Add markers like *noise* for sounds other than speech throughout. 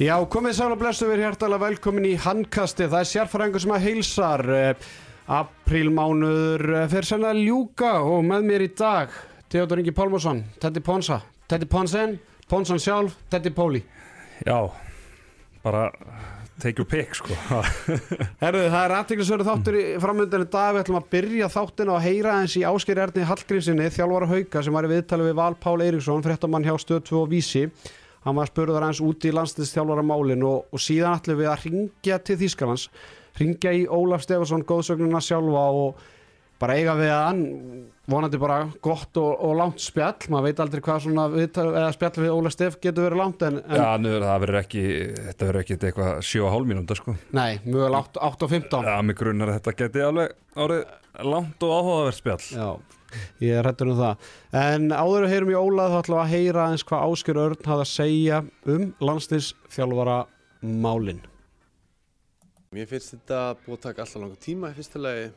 Já, komið og blessu við hjertalega velkomin í handkasti. Það er sérfæringur sem að heilsar. Aprílmánuður fyrir senna að ljúka og með mér í dag Theodor Ingi Pálmarsson, Teddy Ponsa, Teddy Ponsen, Ponsan sjálf, Teddy Póli. Já, bara take your pick sko. *laughs* Herðu, það er aðtiklisverðu þáttur í framöndinu dag. Við ætlum að byrja þáttin og heyra eins í Ásker Erni Hallgrímsinni, þjálfara hauka sem var í viðtali við Val Pál Eiríksson, fréttamann hjá Stöð 2 og Vísi hann var spurður hans út í landslistjálfara málin og, og síðan ætlum við að ringja til Þýskalands ringja í Ólaf Stefansson góðsögnuna sjálfa og bara eiga við að hann vonandi bara gott og, og langt spjall. Maður veit aldrei hvað svona viðtal, spjall við Ólaf Stef getur verið langt en, en Já, nöður, það verður ekki þetta verður ekki eitthvað 7,5 mínúnda sko. Nei, mjög langt 8 og 15 Já, mig grunnar að þetta geti alveg árið langt og áhugavert spjall. Já Ég er hættur um það. En áður að heyrum í Ólað þá ætlum við að heyra eins hvað Ásker Örn hafði að segja um landslýsþjálfara málinn. Mér finnst þetta búið að taka alltaf langa tíma í fyrsta lagi.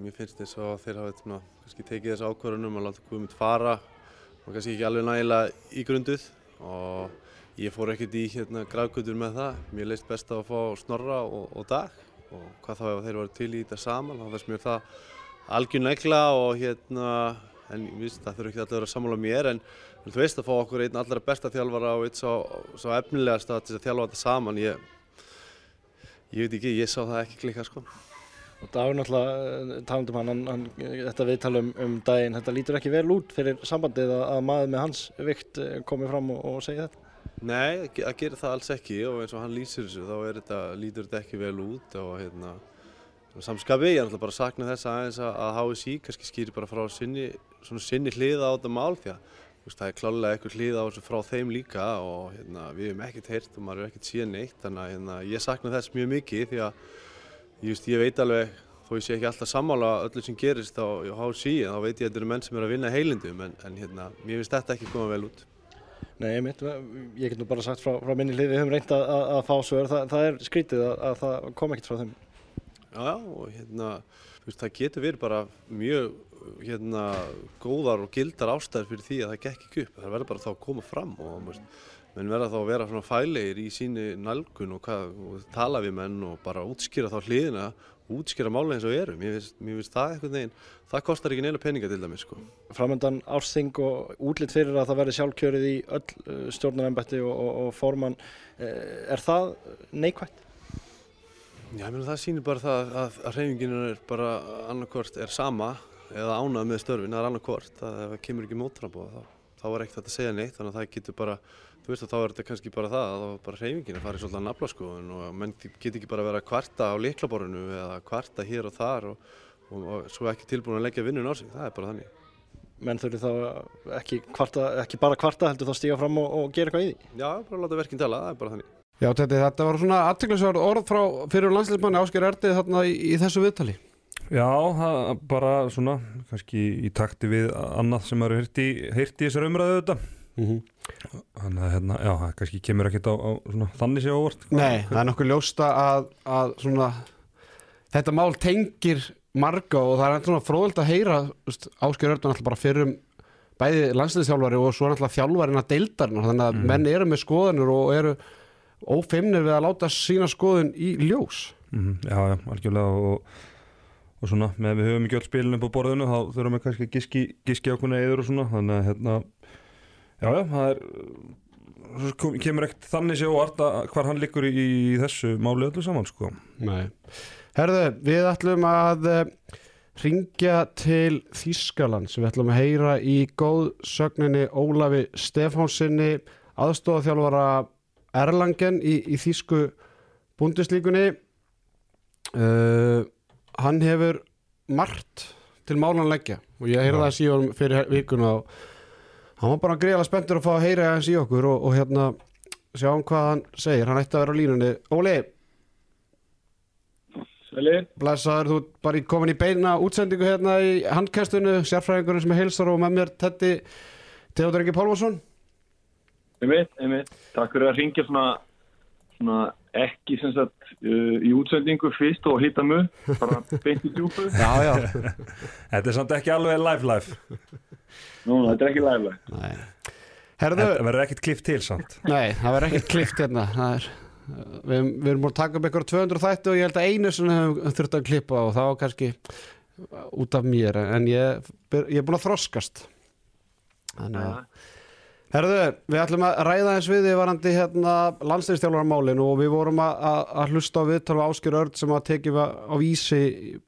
Mér finnst þess að þeir hafa tekið þessu ákvarðunum að láta Guðmund fara og kannski ekki alveg nægilega í grunduð og ég fór ekkert í hérna græðgötur með það. Mér leist best að fá snorra og, og dag og hvað þá ef þeir varu til í þetta saman, þá fannst mér það algjörnægla og hérna, en ég veist það þurfa ekki alltaf að vera sammála mér en þú veist að fá okkur einn allra besta þjálfara og einn svo, svo efnilegast að þjálfa þetta saman, ég, ég veit ekki, ég sá það ekki klika sko. Og Dagur náttúrulega, talandum hann, hann, þetta viðtala um, um daginn, þetta lítur ekki vel út fyrir sambandið að, að maður með hans vikt komi fram og, og segja þetta? Nei, það gerir það alls ekki og eins og hann lýsir þessu, þá þetta, lítur þetta ekki vel út og hérna, samskapi, ég er náttúrulega bara að sakna þess aðeins að HSI kannski skýri bara frá sinni, sinni hliða á þetta mál því að veist, það er klálega eitthvað hliða á þessu frá þeim líka og hérna, við hefum ekkert heyrt og maður hefur ekkert síðan neitt þannig að hérna, ég sakna þess mjög mikið því að ég, veist, ég veit alveg þó ég sé ekki alltaf sammála öllu sem gerist á, á HSI en þá veit ég að þetta eru menn sem eru að vinna heilindum en, en hérna, mér finnst þetta ekki koma vel út. Nei, ég, mynd, ég get nú bara sagt frá, frá minni hlið, við höfum reynt að, að, fá svör, það, það er skrítið að, að það kom ekkert frá þeim. Já, og hérna, veist, það getur verið bara mjög hérna, góðar og gildar ástæðir fyrir því að það gekk ekki upp. Það verður bara þá að koma fram og veist, menn verða þá að vera svona fælegir í síni nálgun og, hvað, og tala við menn og bara útskýra þá hliðina, útskýra mála eins og eru. Mér finnst, mér finnst það eitthvað neginn, það kostar ekki neina peninga til dæmis. Sko. Framöndan ársþing og útlitt fyrir að það verði sjálfkjörið í öll stjórnarembætti og, og, og formann, er það neikvægt? Já, ég meina það sýnir bara það að, að hreyfinginu er bara annarkvort er sama eða ánað með störfin, það er annarkvort það kemur ekki mótrafbóða þá, þá er ekkert að segja neitt þannig að það getur bara, þú veist að þá er þetta kannski bara það að þá er bara hreyfinginu að fara í svolítið að nafla skoðun og menn getur ekki bara að vera að kvarta á liklaborinu eða kvarta hér og þar og, og, og svo ekki tilbúin að leggja vinnun á sig, það er bara þannig. Menn þurfi þá ekki, kvarta, ekki bara kvarta heldur þá stíga fram og, og gera eitthvað í því? Já, bara láta verkinn tala, það er bara þannig. Já, þetta, þetta var svona aðtiklisverð orð frá fyrir landsleismanni Ásker Erdi þarna í, í þessu viðtali. Já, bara svona, kannski í takti við annað sem eru heyrt í, þessar umræðu þetta. Mm -hmm. Þannig að hérna, já, kannski kemur ekkert á, á svona, þannig séu óvart. Nei, það er nokkuð ljósta að, að svona, þetta mál tengir marga og það er svona fróðild að heyra Ásker Erdi alltaf bara fyrir um bæði landsleisþjálfari og svo alltaf þjálfarinn að deildarinn þannig að mm. menn eru með skoðanir og eru ófeimnir við að láta sína skoðun í ljós. Mm -hmm, Já, já, algjörlega og, og svona, með við höfum ekki öll spilin upp á borðinu þá þurfum við kannski að giski, giski ákveðna eður og svona, þannig að hérna já, já, það er kemur ekkert þannig séu að hvar hann likur í, í þessu máli öllu saman, sko. Nei, herðu, við ætlum að ringja til Þískaland sem við ætlum að heyra í góðsögninni Ólafi Stefánsinni aðstofaþjálfara Erlangen í, í Þísku búndislíkunni uh, hann hefur margt til málanleggja og ég heyrði það síðan fyrir vikuna og hann var bara greiðlega spenntur að fá að heyra hans í okkur og, og hérna sjáum hvað hann segir, hann ætti að vera á línunni. Óli! Sælir Blæsaður, þú bara komin í beina útsendingu hérna í handkæstunum sérfræðingurinn sem er heilsar og með mér Tetti Teodor Ingi Pálvarsson Einmitt, einmitt. Takk fyrir að ringja svona, svona ekki sem sagt uh, í útsendingu fyrst og hitta mjög, bara beint í djúpu. *laughs* Já, já. *laughs* Þetta er samt ekki alveg live live. Nú, þetta er ekki live live. Nei. Herðu... Þetta verður ekkert klift til samt. Nei, það verður ekkert klift hérna. Það er, við, við erum búin að taka upp ykkur 200 þætti og ég held að einu sem við höfum þurft að klippa og það var kannski út af mér en ég, ég er búin að þroskast þannig að Herðu, við ætlum að ræða eins við því varandi hérna landslýstjálfarmálin og við vorum að, að, hlusta á viðtal á Áskjör Örd sem að tekið á vísi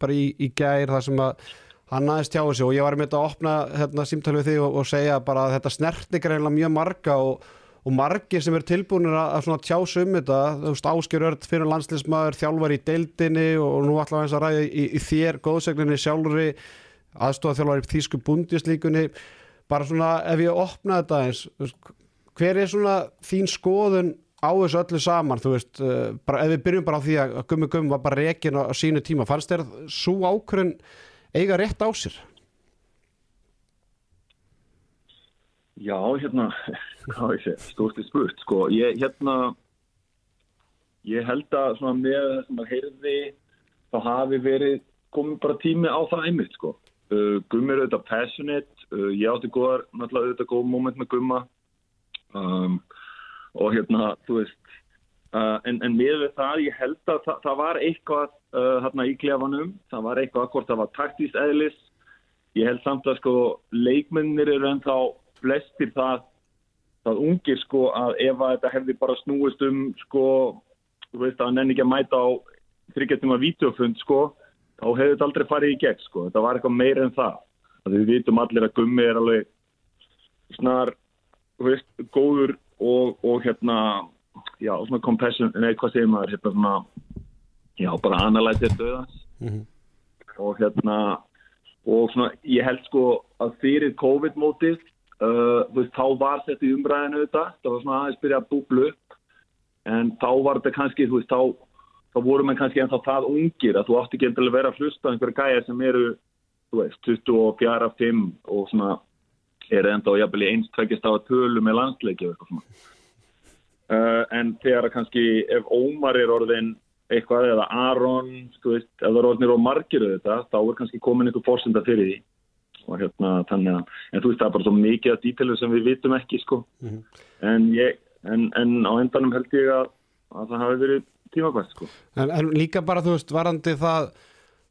bara í, í gær þar sem að hann aðeins tjáði sig og ég var með þetta að opna hérna, símtal við því og, og segja bara að þetta snerti greinlega mjög marga og, og margir sem er tilbúinir að, að tjása um þetta, þú veist Áskjör Örd fyrir landslýsmaður, þjálfar í deildinni og nú ætlum við að ræða í, í þér góðseglinni sjálfur aðstofað þjálfar í Þýsku búndjuslíkunni bara svona ef ég opna þetta eins hver er svona þín skoðun á þessu öllu saman? Þú veist, uh, bara, ef við byrjum bara á því að Gummi Gummi var bara rekin á, sínu tíma fannst þér svo ákvörðun eiga rétt á sér? Já, hérna *laughs* stórsti spurt sko, ég hérna ég held að svona með það sem að heyrði þá hafi verið komið bara tími á það einmitt sko. Uh, Gummi er auðvitað passionate uh, ég átti góðar, náttúrulega auðvitað góð moment með Gumma. Um, og hérna, þú veist uh, en, en með það, ég held að það, það var eitthvað uh, hérna í klefanum, það var eitthvað hvort það var taktíst eðlis. Ég held samt að sko leikmennir eru ennþá flestir það það ungir sko að ef að þetta hefði bara snúist um sko, þú veist að hann enn ekki að mæta á þryggjartum að vídeofund sko þá hefði þetta aldrei farið í gegn sko, þetta var eitthvað meira en það. að við vitum allir að gummi er alveg snar, veist, góður og, og hérna já, svona compassion, nei, hvað segir maður hérna svona, já, bara analætið döðans Mm -hmm. og hérna og svona, ég held sko að fyrir COVID-mótið uh, veist, þá var þetta í umræðinu þetta, það var svona aðeins byrja að búblu upp en þá var þetta kannski, þú veist, þá þá voru mann kannski ennþá það ungir að þú átti ekki að vera að hlusta einhverja gæjar sem eru, þú veist, 24, 5 og svona eru enda á jafnvel í eins tveggist á að tölu með landsleiki og eitthvað uh, en þegar kannski ef Ómar er orðin eitthvað eða Aron, þú veist, ef það er orðinir og margir þetta, þá er kannski komin einhver fórsenda fyrir því. Og hérna þannig að, en þú veist, það er bara svo mikið að dítilur sem við vitum ekki, sko. Mhm. en ég, en, en á endanum held ég að, að það hafi verið tímabært, sko. En, en líka bara, þú veist, varandi það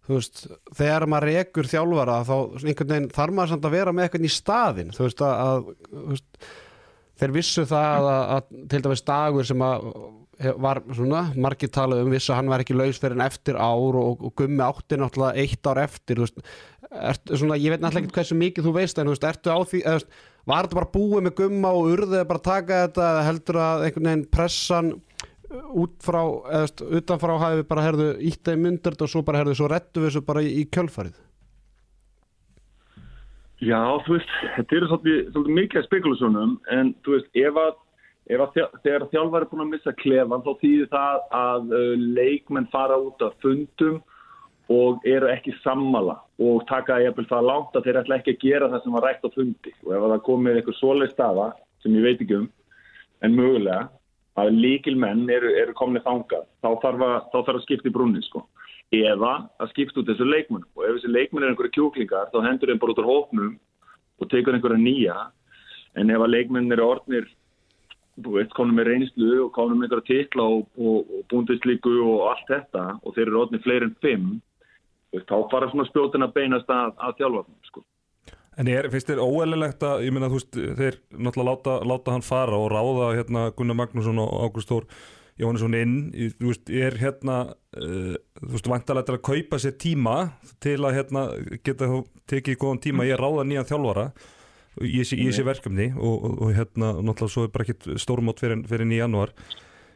þú veist, þegar maður rekur þjálfara þá einhvern veginn þarf maður samt að vera með eitthvað í staðinn, þú veist, að, að þú veist, þeir vissu það að, að til dæmis dagur sem að var svona, margir talað um vissu að hann var ekki laus fyrir en eftir ár og, og gummi átti náttúrulega eitt ár eftir þú veist, ert, svona, ég veit náttúrulega ekki hversu mikið þú veist, en þú veist, ertu á því eða, þú veist, var þetta bara búið með gumma og urðið bara að taka þetta heldur að einhvern veginn pressan út frá, eða veist, utanfrá hafi bara herðu ítt að í myndard og svo bara herðu svo rettu við þessu bara í, í kjölfarið. Já, þú veist, þetta eru svolítið, svolítið mikið spekulasjónum en þú veist, ef að, ef að þegar þjálfar er búin að missa klefan þá þýðir það að uh, leikmenn fara út af fundum og eru ekki sammala og taka jafnvel það langt að þeir ætla ekki að gera það sem var rætt á fundi. Og ef að það komið eitthvað svoleið staða sem ég veit ekki um en mögulega að líkilmenn eru, eru komnið þangað. Þá þarf að, þá þarf að skipta í brunni sko. Eða að skipta út þessu leikmenn og ef þessi leikmenn er einhverju kjúklingar þá hendur þeim bara út úr hópnum og tekur einhverja nýja. En ef að leikmenn eru orðnir konum með reynslu og konum með einhverja titla og, og, og búndislíku og allt þetta og þeir eru orðnir fleiri en fimm þá fara svona spjótin að beinast að, að þjálfarnum sko. En er, finnst þér óeðlilegt að, ég meina þú veist, þeir náttúrulega láta, láta hann fara og ráða hérna Gunnar Magnússon og Ágúst Þór Jóhannesson inn, í- þú veist, er hérna, uh, þú veist, vantarlega til að kaupa sér tíma til að hérna geta þú tekið góðan tíma að ráða nýjan þjálfara? Í þessi, verkefni og, og, og hérna náttúrulega svo er bara ekkit stórmót fyrir, fyrir í janúar.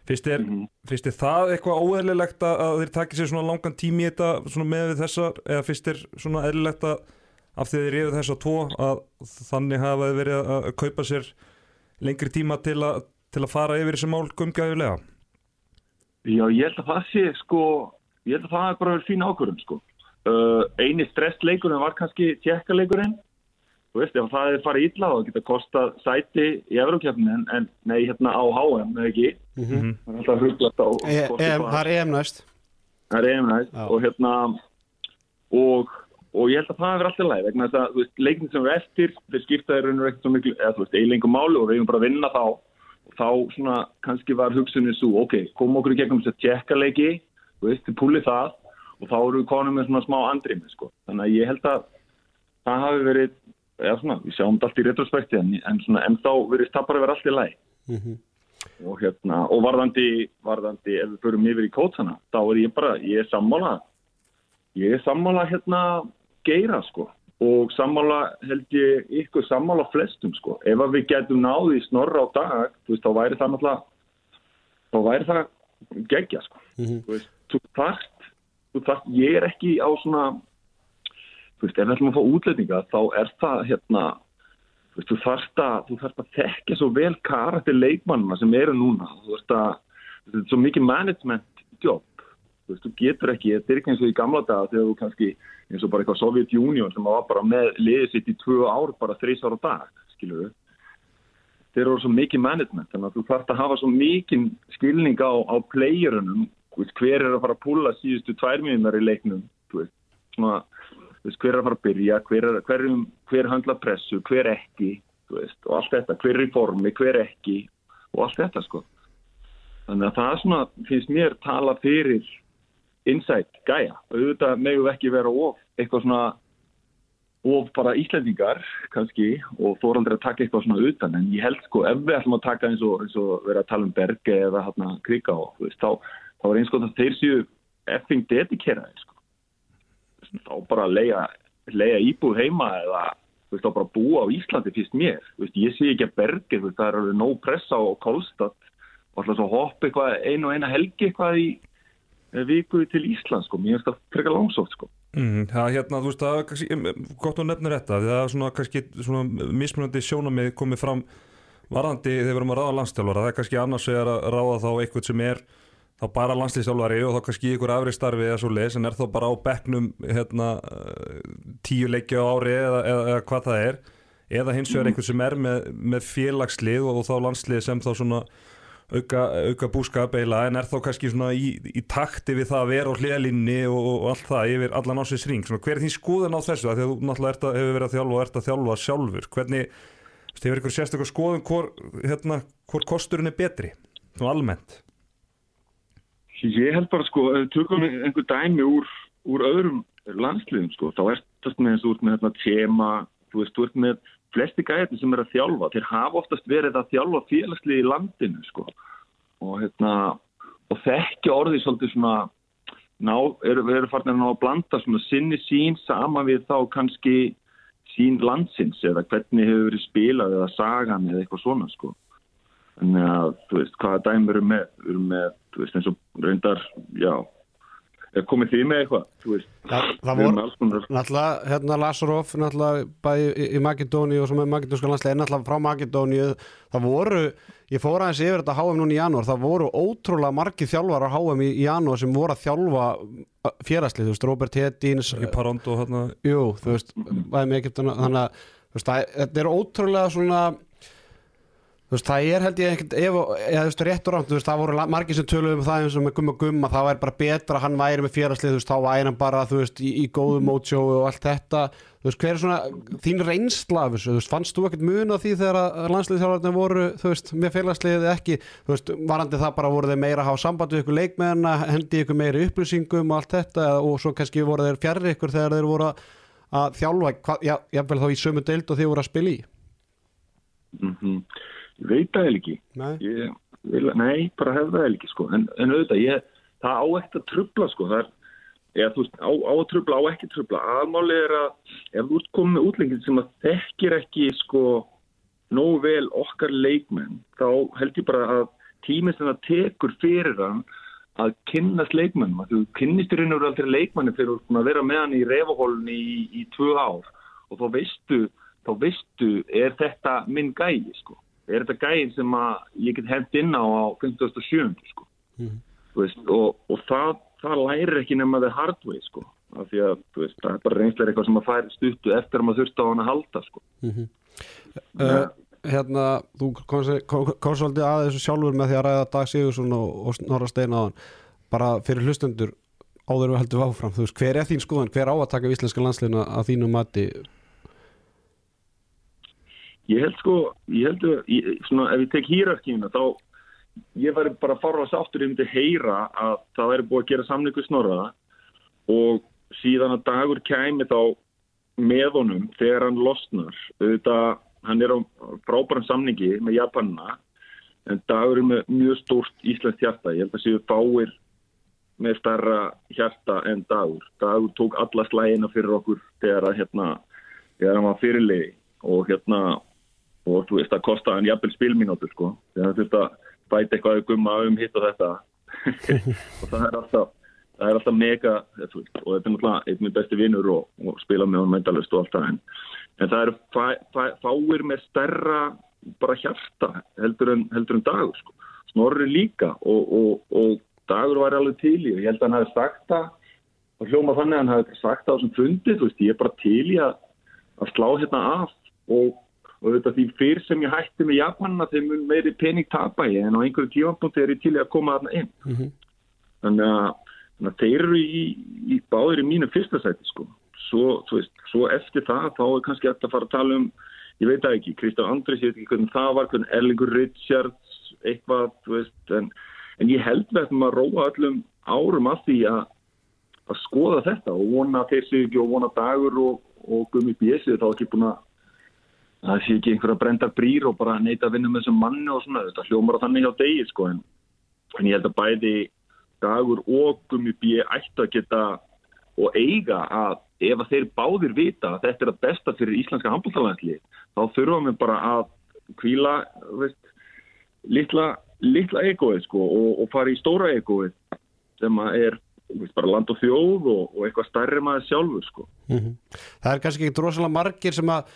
Finnst þér, finnst þér það eitthvað óeðlilegt að, þeir takið sér svona langan tími í þetta svona með við þessar, eða finnst þér svona eðlilegt að af því þeir eru þess að tvo að þannig hafa þeir verið að kaupa sér lengri tíma til að, til að fara yfir þessi mál gumgæðulega Já, ég held að það sé sko, ég held að það er bara verið fín ákvörðum sko. Uh, eini stressleikurinn var kannski tjekkaleikurinn. Þú veist, ef það er farið illa þá geta kostað sæti í Evrókjafnin en, en nei, hérna á HM, eða ekki. mm Mhm. Það er alltaf hruglast á. e, e, Það er EM næst Það er EM næst og hérna og, og ég held að það er alltaf læg vegna þess að veist, leiknir sem eru eftir þeir skipta þeir raunur ekkert svo miklu eða þú veist, eiginlega máli og við eigum bara að vinna þá og þá svona kannski var hugsunin svo, ok, komum okkur í gegnum þess að tjekka leiki, veist, þið púlið það og þá eru við konum með svona smá andrými, sko. Þannig að ég held að það hafi verið, eða svona, við sjáum þetta allt í retrospekti, en, en svona, en þá verið það bara verið allt í læg. Og hérna, og varðandi, varðandi, ef við förum yfir í kótsana, þá er ég bara, ég er sammála, ég er sammála hérna geira, sko. Og sammála held ég ykkur sammála flestum, sko. Ef að við getum náði snorra á dag, veist, þá væri það náttúrulega, þá væri það gegja, sko. Þú veist, þú þarft, þú þarft, ég er ekki á svona, þú veist, ef við ætlum að fá útlendinga, þá er það, hérna, þú veist, þú þarft að, þú þarft að þekka svo vel karakter leikmannina sem eru núna. Þú veist að, þetta er svo mikið management jobb. Þú veist, þú getur ekki, þetta er ekki eins og í gamla daga þegar þú kannski, eins og bara eitthvað Sovjet Union sem var bara með liðið sitt í tvö ár, bara þrís ára dag, skilur við. Þeir eru svo mikið management, þannig að þú þarft að hafa svo mikið skilning á, á playerunum, hver er að fara að púla síðustu tvær mínúnar í leiknum, svona, hver er að fara að byrja, hver, er, hver, hver handla pressu, hver ekki, veist, og allt þetta, hver er í formi, hver ekki, og allt þetta, sko. Þannig að það svona, finnst mér tala fyrir insight gæja. Auðvitað megum við ekki vera of eitthvað svona of bara Íslendingar kannski og þú aldrei að taka eitthvað svona utan en ég held sko ef við ætlum að taka eins og, eins og vera að tala um Berge eða hérna Krika og þú veist þá, þá er eins og það þeir séu effing dedikeraði sko. Þá bara leia, leia íbúð heima eða þú veist þá bara búa á Íslandi fyrst mér. Þú veist ég sé ekki að Berge þú veist það er alveg nóg pressa á Kolstad og alltaf svo hopp eitthvað einu og eina helgi eitthvað í viku til Ísland sko, mér finnst það frekar langsótt sko. Mm, það hérna, þú veist, það er kannski, gott að nefna þetta, það er svona kannski svona mismunandi sjónamið komið fram varðandi þegar við erum að ráða landstjálfara, það er kannski annars að ráða þá eitthvað sem er þá bara landslýstjálfari og þá kannski ykkur afri starfi eða svo leis en er þá bara á bekknum hérna, tíu leiki á ári eða, eða, eða hvað það er. Eða hins vegar eitthvað sem er með, með félagslið og, og þá landslið sem þá svona auka, auka búskap eiginlega en er þá kannski svona í, í takti við það að vera á hliðalinni og, og allt það yfir allan ásins ring. Svona, hver er þín skoðan á þessu? Þegar þú náttúrulega að, hefur verið að þjálfa og ert að þjálfa sjálfur. Hvernig, hefur ykkur sérstaklega skoðun hvor, hérna, hvor kosturinn er betri? Svona almennt. Ég held bara sko, ef við tökum einhver dæmi úr, úr öðrum landsliðum sko, þá er þetta með með hérna tema, þú veist, þú ert með flesti gæti sem er að þjálfa, þeir hafa oftast verið að þjálfa félagslið í landinu sko. Og hérna og þekki orðið svolítið svona ná, eru, eru farin að ná að blanda svona sinni sín sama við þá kannski sín landsins eða hvernig hefur verið spilað eða sagan eða eitthvað svona sko. Þannig að, þú veist, hvaða dæmi eru með, eru með, þú veist, eins og reyndar, já komið því með eitthvað? Veist, það, það voru náttúrulega hérna Lazaroff náttúrulega bæði í, í Makedóni og sem er makedónska landslega náttúrulega frá Makedóni það voru, ég fór aðeins yfir þetta HM núna í janúar, það voru ótrúlega margi þjálfar á HM í, janúar sem voru að þjálfa félagslið, þú veist, Robert Hedins Parondo hérna Jú, þú veist, bæði með Egyptana þannig að, þetta er ótrúlega svona veist, það er held ég ekkert, ef, eða þú veist, rétt og rámt, þú veist, það voru margir sem töluðum um það eins og með gumma gumma, það væri bara betra að hann væri með fjárhastlið, þú veist, þá væri hann bara, þú veist, í, í góðu mótsjóu og allt þetta, þú veist, hver er svona þín reynsla af þessu, þú veist, fannst þú ekkert mun á því þegar að landsliðsjálfarnir voru, þú veist, með fjárhastlið eða ekki, þú veist, varandi það bara voru þeir meira að hafa samband við ykkur leikmenna, hendi ykkur meiri upplýsingum og allt þetta og svo kannski voru þeir fjarr ykkur þegar þeir voru að þjálfa, já, jáfnvel þá í sömu deild og þeir voru að spila í. Mm -hmm. Ég veit það eða ekki. Nei. Ég, vil, nei, bara hef það eða ekki sko. En, en auðvitað, ég, það á ekkert að trubla sko. Það er, þú veist, á, á að trubla, á ekki að trubla. Aðmáli er að ef þú ert komið með útlengið sem að þekkir ekki sko nógu vel okkar leikmenn, þá held ég bara að tíminn sem það tekur fyrir hann að kynnast leikmennum. Þú kynnist í raun og veru aldrei leikmenni fyrir að vera með hann í reyfahólunni í, í tvö ár og þá veistu, þá veistu, er þetta minn gæi sko er þetta gæðin sem að ég get hent inn á á 57. sko. Þú veist, og, og það, það lærir ekki nema það hard way sko. Af því að veist, það er bara reynslega eitthvað sem að færi stuttu eftir að maður þurfti á hann að halda sko. Uh, hérna, þú kom svolítið að þessu sjálfur með því að ræða Dag Sigursson og, og Snorra Steina á hann bara fyrir hlustendur áður við heldum áfram, þú veist, hver er þín skoðan hver á að taka íslenska landsleina að þínu mati Ég held sko, ég held að, svona, ef ég tek hýrarkíuna, þá ég væri bara farlega sáttur ég myndi heyra að það væri búið að gera samningu snorra og síðan að dagur kæmi þá með honum þegar hann losnar. Auðvitað, hann er á frábærum samningi með Japanina en dagur er með mjög stórt íslenskt hjarta. Ég held að séu fáir með starra hjarta en dagur. Dagur tók alla slægina fyrir okkur þegar, að, hérna, þegar hann var fyrirlegi og hérna og þú veist að kosta hann jafnvel spilminótur sko. Það þurft að bæta eitthvað gumma um hitt og þetta. *laughs* Og það er alltaf það er alltaf mega og þetta er náttúrulega einn minn besti vinnur og, og spila með hann mændalust og allt það en, en það eru fæ, fæ, fáir með stærra bara hjarta heldur en, heldur en dagur sko. Snorri líka og, og, og dagur var alveg til í og ég held að hann hafi sagt það og hljóma þannig að hann hafi sagt það á þessum fundi, þú veist, ég er bara til í að, að slá hérna af og og þetta því fyrr sem ég hætti með Japanina þeim mun meiri pening tapa ég. En á einhverju tímapunkti er ég til að koma þarna inn. Mm -hmm. þannig, að, þannig að þeir eru í, í báðir í mínu fyrsta sæti sko. Svo, veist, svo eftir það þá er kannski eftir að fara að tala um ég veit það ekki, Kristján Andris ég veit ekki hvernig það var, hvernig Erlingur Richards eitthvað, veist, en, en ég held við að róa öllum árum af því að að skoða þetta og vona þeir sig ekki og vona dagur og, og gummi bjösið þá ekki búin að það sé ekki einhverja brendar brýr og bara neyta að vinna með þessum manni og svona, þetta hljómar á þannig hjá degi sko en, en ég held að bæði dagur og gummi bíi ætti að geta og eiga að ef að þeir báðir vita að þetta er að besta fyrir íslenska handbóltalæðli þá þurfum við bara að kvíla veist, litla, litla egoið sko og, og fara í stóra egoið sem að er veist, land og þjóð og, og eitthvað stærri maður sjálfur sko mm -hmm. Það er kannski ekki drosalega margir sem að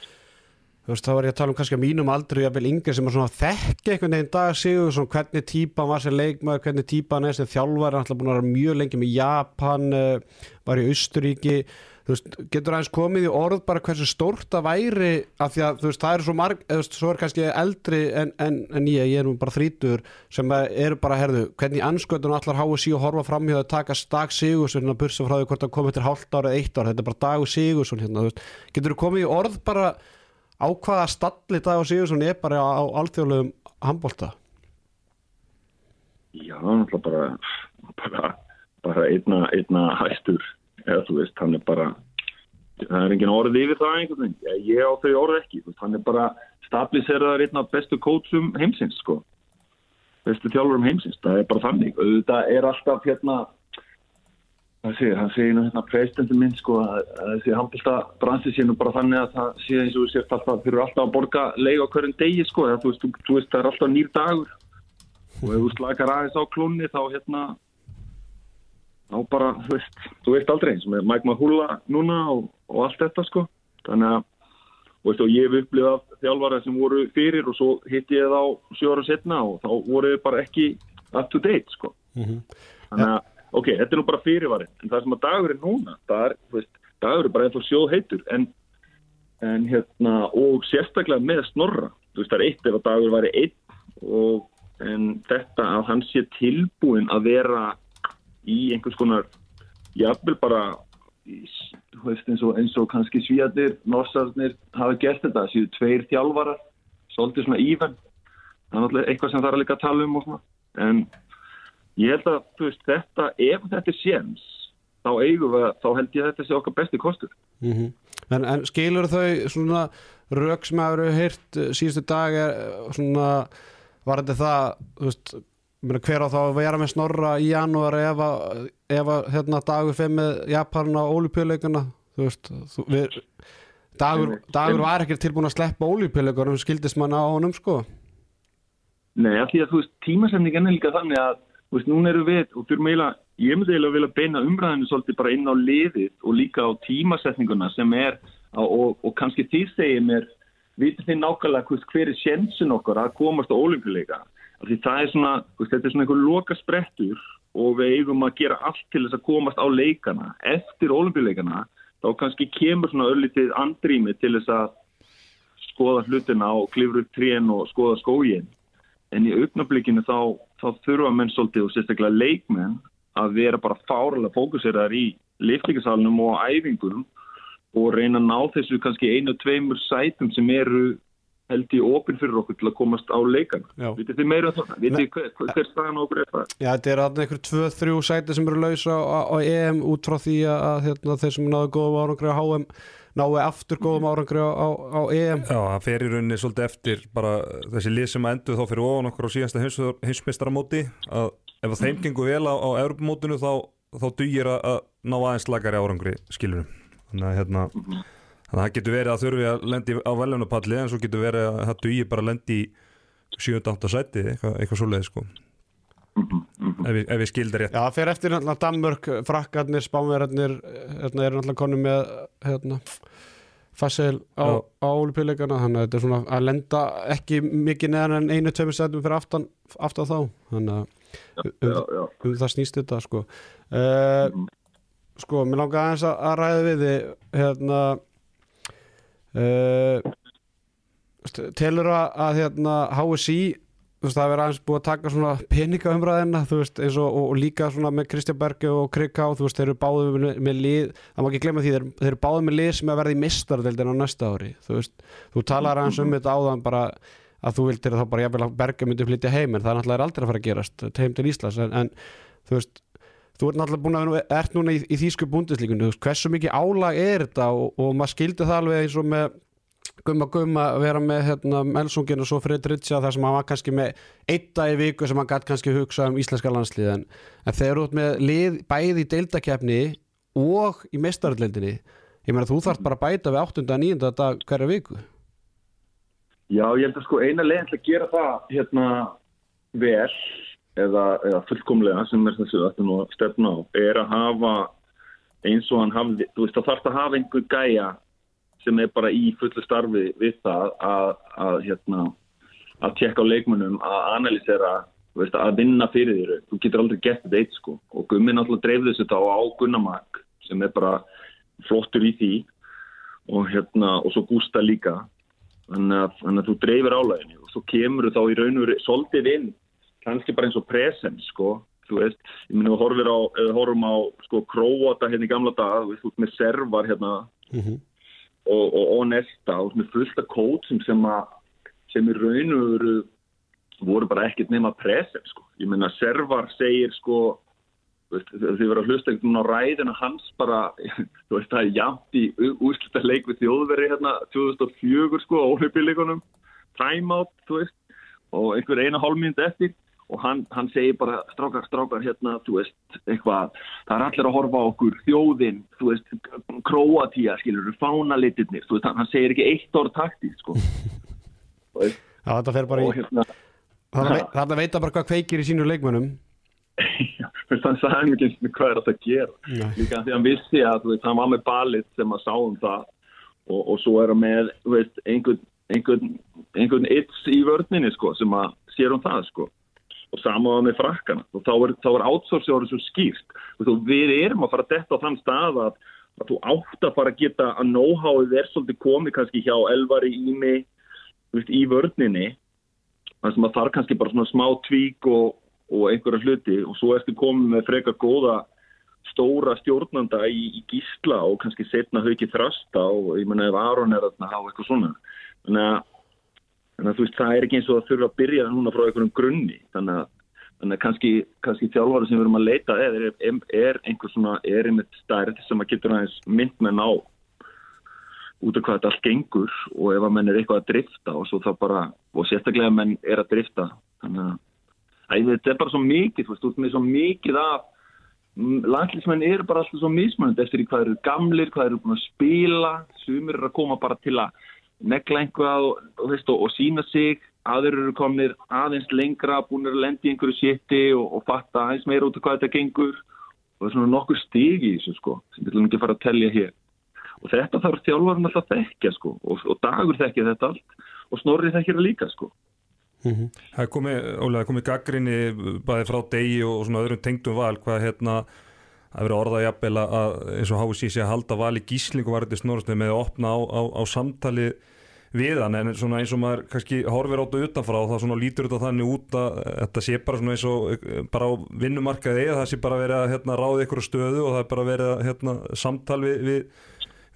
Þú veist, þá var ég að tala um kannski að mínum aldrei að vel yngir sem að svona þekki einhvern veginn dag sigur, svona hvernig típan var sér leikmaður, hvernig típan er sem þjálfar, hann ætla búin að vera mjög lengi með Japan, uh, var í Austuríki, þú veist, getur aðeins komið í orð bara hversu stórt að væri af því að þú veist, það eru svo marg, þú veist, svo er kannski eldri en, en, en ég, ég er nú bara þrítur sem eru bara, herðu, hvernig ansköndun allar háið síg og horfa fram hjá að taka dag sigur, svona bursa frá því hvort það komið til hálft ára eða eitt ára, þetta er bara dagu sigur, svona hérna, þú veist, getur komið í orð bara á hvaða stalli dag og síðan er bara á alþjóðlegum handbólta? Já, bara bara, bara einna, einna hæstur eða þú veist, hann er bara það er engin orðið yfir það einhvern veginn. Ég á þau orðið ekki, hann er bara stabiliseraðar einna bestu kótsum heimsins sko. Bestu þjálfurum heimsins, það er bara þannig. Auðvitað er alltaf hérna Það sé, hann segir nú hérna presidentinn minn sko að þessi handbólta bransi sé nú bara þannig að það sé eins og þú sést alltaf fyrir alltaf að borga leið á hverjum degi sko það, þú, veist, þú, þú veist það er alltaf nýr dagur. Og ef þú slakar aðeins á klunni þá hérna þá bara þú veist, þú veist aldrei eins og með Mike Mahula núna og, og allt þetta sko. Þannig að veist, ég hef upplifað þjálfara sem voru fyrir og svo hitt ég það á sjóra setna og þá voru þau bara ekki up to date sko. -hmm. þannig að ok, þetta er nú bara fyrirvarinn en það sem að dagur er núna er, veist, dagur er bara ennþá sjóð heitur en, en hérna og sérstaklega með snorra þú veist það er eitt ef að dagur væri eitt og en þetta að hann sé tilbúin að vera í einhvers konar jafnvel bara veist, eins, og, eins og kannski svíatir norsarnir hafa gert þetta síðu tveir þjálfarar svolítið svona ívenn það er eitthvað sem það er líka að tala um og svona en ég held að veist, þetta, ef þetta er séns þá eigum við, þá held ég að þetta sé okkar besti kostur. Mm -hmm. en, en skilur þau svona rauk sem að veru hýrt eh, síðustu dag er eh, svona var þetta það, veist hver á þá að vera með snorra í janúar ef að, ef að hérna, dagur fyrir með Japan á ólipjöleikana þú veist þú, við, dagur, dagur var ekki tilbúin að sleppa ólipjöleikunum skildist manna á honum sko. Nei, af því að þú veist tímasendingin er líka þannig að veist, núna eru við, og þurfum eiginlega, ég myndi eiginlega vilja beina umræðinu svolítið bara inn á liðið og líka á tímasetninguna sem er, og, og kannski því segir mér, vitur þið nákvæmlega hver er sjensin okkar að komast á ólimpileika. Því það er svona, hvist, þetta er svona einhver loka sprettur og við eigum að gera allt til þess að komast á leikana. Eftir ólimpileikana, þá kannski kemur svona öllitið andrými til þess að skoða hlutina og klifra upp trén og skoða skóginn en í augnablikinu þá, þá þurfa menn svolítið og sérstaklega leikmenn að vera bara fárlega fókuseraðar í liftingasalunum og æfingunum og reyna að ná þessu kannski einu, tveimur sætum sem eru held ég opinn fyrir okkur til að komast á leikana. Já. Vitið þið meira um það? Vitið þið hver, hver, hver staðan okkur er það? Já, þetta er þarna einhver 2-3 sæti sem eru laus á, á, EM út frá því að, að hérna, þeir sem náðu góðum árangri á HM náðu aftur góðum árangri á, á, á EM. Já, það fer í rauninni svolítið eftir bara þessi lið sem endur þá fyrir ofan okkur á síðasta heimsmeistaramóti. Að ef að þeim gengur vel á, á Europamótinu þá, þá dugir að, að ná aðeins lagari árangri skilurum þannig að hérna þannig að það getur verið að þurfi að lendi á veljónapalli en svo getur verið að það dugir bara að lendi í 7-8 sæti eitthvað, eitthvað svoleið sko. Ef, við- ef við skildar rétt Já, það fer eftir náttúrulega Danmörk, frakkarnir, spánverðarnir hérna, eru náttúrulega konum með hérna, Fassel á, Já. á olupíleikana þannig að þetta er svona að lenda ekki mikið neðan en einu tveimur sætum fyrir aftan, aftan þá þannig að um, Já, já. um það snýst þetta sko uh, sko, mér langar aðeins að, að ræða við þið hérna uh, telur að, að hérna HSI veist, það er aðeins búið að taka svona peningaumræðina, veist, og, og, og líka svona með Kristján Berge og Krikká veist, þeir eru báðið með, með lið það má ekki glemma því, þeir, þeir eru báðið með lið sem er að verða í mistardeldin á næsta ári þú þú talar aðeins um þetta áðan bara að þú vildir þá bara jafnvel að Berge myndi flytja heim, en það er náttúrulega aldrei að fara að gerast heim til Íslands, en, en þú veist þú ert náttúrulega búin að ert núna í, í þýsku búndislíkunni, hversu mikið álag er þetta? Og, og maður skildi það alveg eins og með gumma gumma að vera með hérna, Melsungin og svo Fredricia þar sem hann var kannski með eitt dag í viku sem hann gætt kannski hugsa um íslenska landslið en, þeir eru út með lið bæði í deildakefni og í mestaröldinni ég meina þú þarft bara að bæta við 8. og 9. dag hverja viku Já, ég held að sko eina til að gera það hérna vel eða, eða fullkomlega sem er þessu þetta nú að stefna á er að hafa eins og hann hafði, þú veist það þarf að hafa einhver gæja sem er bara í fullu starfi við það að, að hérna að tjekka á leikmunum, að analysera þú veist, að vinna fyrir þér. Þú getur aldrei gett þetta eitt sko. Og Gummi náttúrulega dreif þessu þá á Gunnamark sem er bara flottur í því. Og hérna og svo Gústa líka. Þannig að, þannig að þú dreifir álæðinu og svo kemur þá í raun og veru svolítið inn kannski bara eins og presens sko. Þú veist, ég minna við horfum á, horfum á sko króata hérna í gamla dag þú veist, þú með servar hérna og, og, og nesta og með fullt af kótsum sem að sem í raun og veru voru bara ekkert nema presens sko. Ég minna servar segir sko veist, þið verður að hlusta ekkert núna á ræðina hans bara, *laughs* þú veist, það er jafnt í úrslita leik við þjóðveri hérna 2004 sko, óhlaupileikunum timeout, þú veist og einhver eina hálfmynd eftir og hann, hann segir bara, strákar, strákar hérna, þú veist, eitthvað það er allir að horfa okkur, þjóðin þú veist, Króatíja, skilur fánalitirnir, þú veist, hann, hann segir ekki eitt orð taktið, sko *laughs* Já, þetta fer bara í hérna þetta *laughs* veit að bara hvað kveikir í sínu leikmönnum Já, þú veist, hann og hvað er þetta að gera Nei. líka því hann vissi að veist, hann var með balit sem að sá um það og, og svo er hann með þú veist, einhvern, einhvern, einhvern its í vörninni sko, sem að sér um það sko. Og saman með frakkana. Og þá er, er outsource orðið svo skýrt. Og við erum að fara að detta á þann stað að, að þú átt að fara að geta að know-howið er svolítið komið kannski hjá Elvari Ími í vörninni þar sem að þarf kannski bara svona smá tvík og, og einhverja hluti. Og svo ertu komið með frekar góða stóra stjórnanda í, í gísla og kannski setna hauki þrasta og ég menna ef Aron er að hafa eitthvað svona. Þannig að, þannig að þú veist það er ekki eins og að þurfa að byrja núna frá einhverjum grunni. Þannig að, þannig að kannski, kannski þjálfari sem við erum að leita er, er, er einhver svona er einmitt stærð sem að getur aðeins mynd með ná út af hvað þetta allt gengur og ef að menn er eitthvað að drifta og svo það bara, og sérstaklega menn er að drifta. Þannig að Æ, þetta er bara svo mikið, þú veist, veist, með svo mikið af landlýsmenn eru bara alltaf svo mismunandi eftir í hvað eru gamlir, hvað eru búin að spila. Sumir eru að koma bara til að negla einhvað og, og, og, sína sig, aður eru komnir aðeins lengra, búin að lendi einhverju sétti og, og fatta aðeins meira út af hvað þetta gengur. Og það er svona nokkur stig í þessu sko, sem við ætlum ekki fara að telja hér. Og þetta þarf þjálfarinn alltaf að þekkja sko og, dagur þekkja þetta allt. Og snorri þekkja það líka sko. Það er komið, ólega, komið gaggrinni bæði frá degi og svona öðrum tengdum val hvað hérna að vera orðað jafnvel að eins og HSI sé að halda val í gíslingu var þetta snorðstöð með að opna á, á, á samtali við hann. En eins og maður kannski horfir áttu utanfrá og það lítur þetta þannig út að þetta sé bara eins og bara á vinnumarkaði eða það sé bara verið að hérna, ráða ykkur stöðu og það er bara verið að hérna, samtal við, við,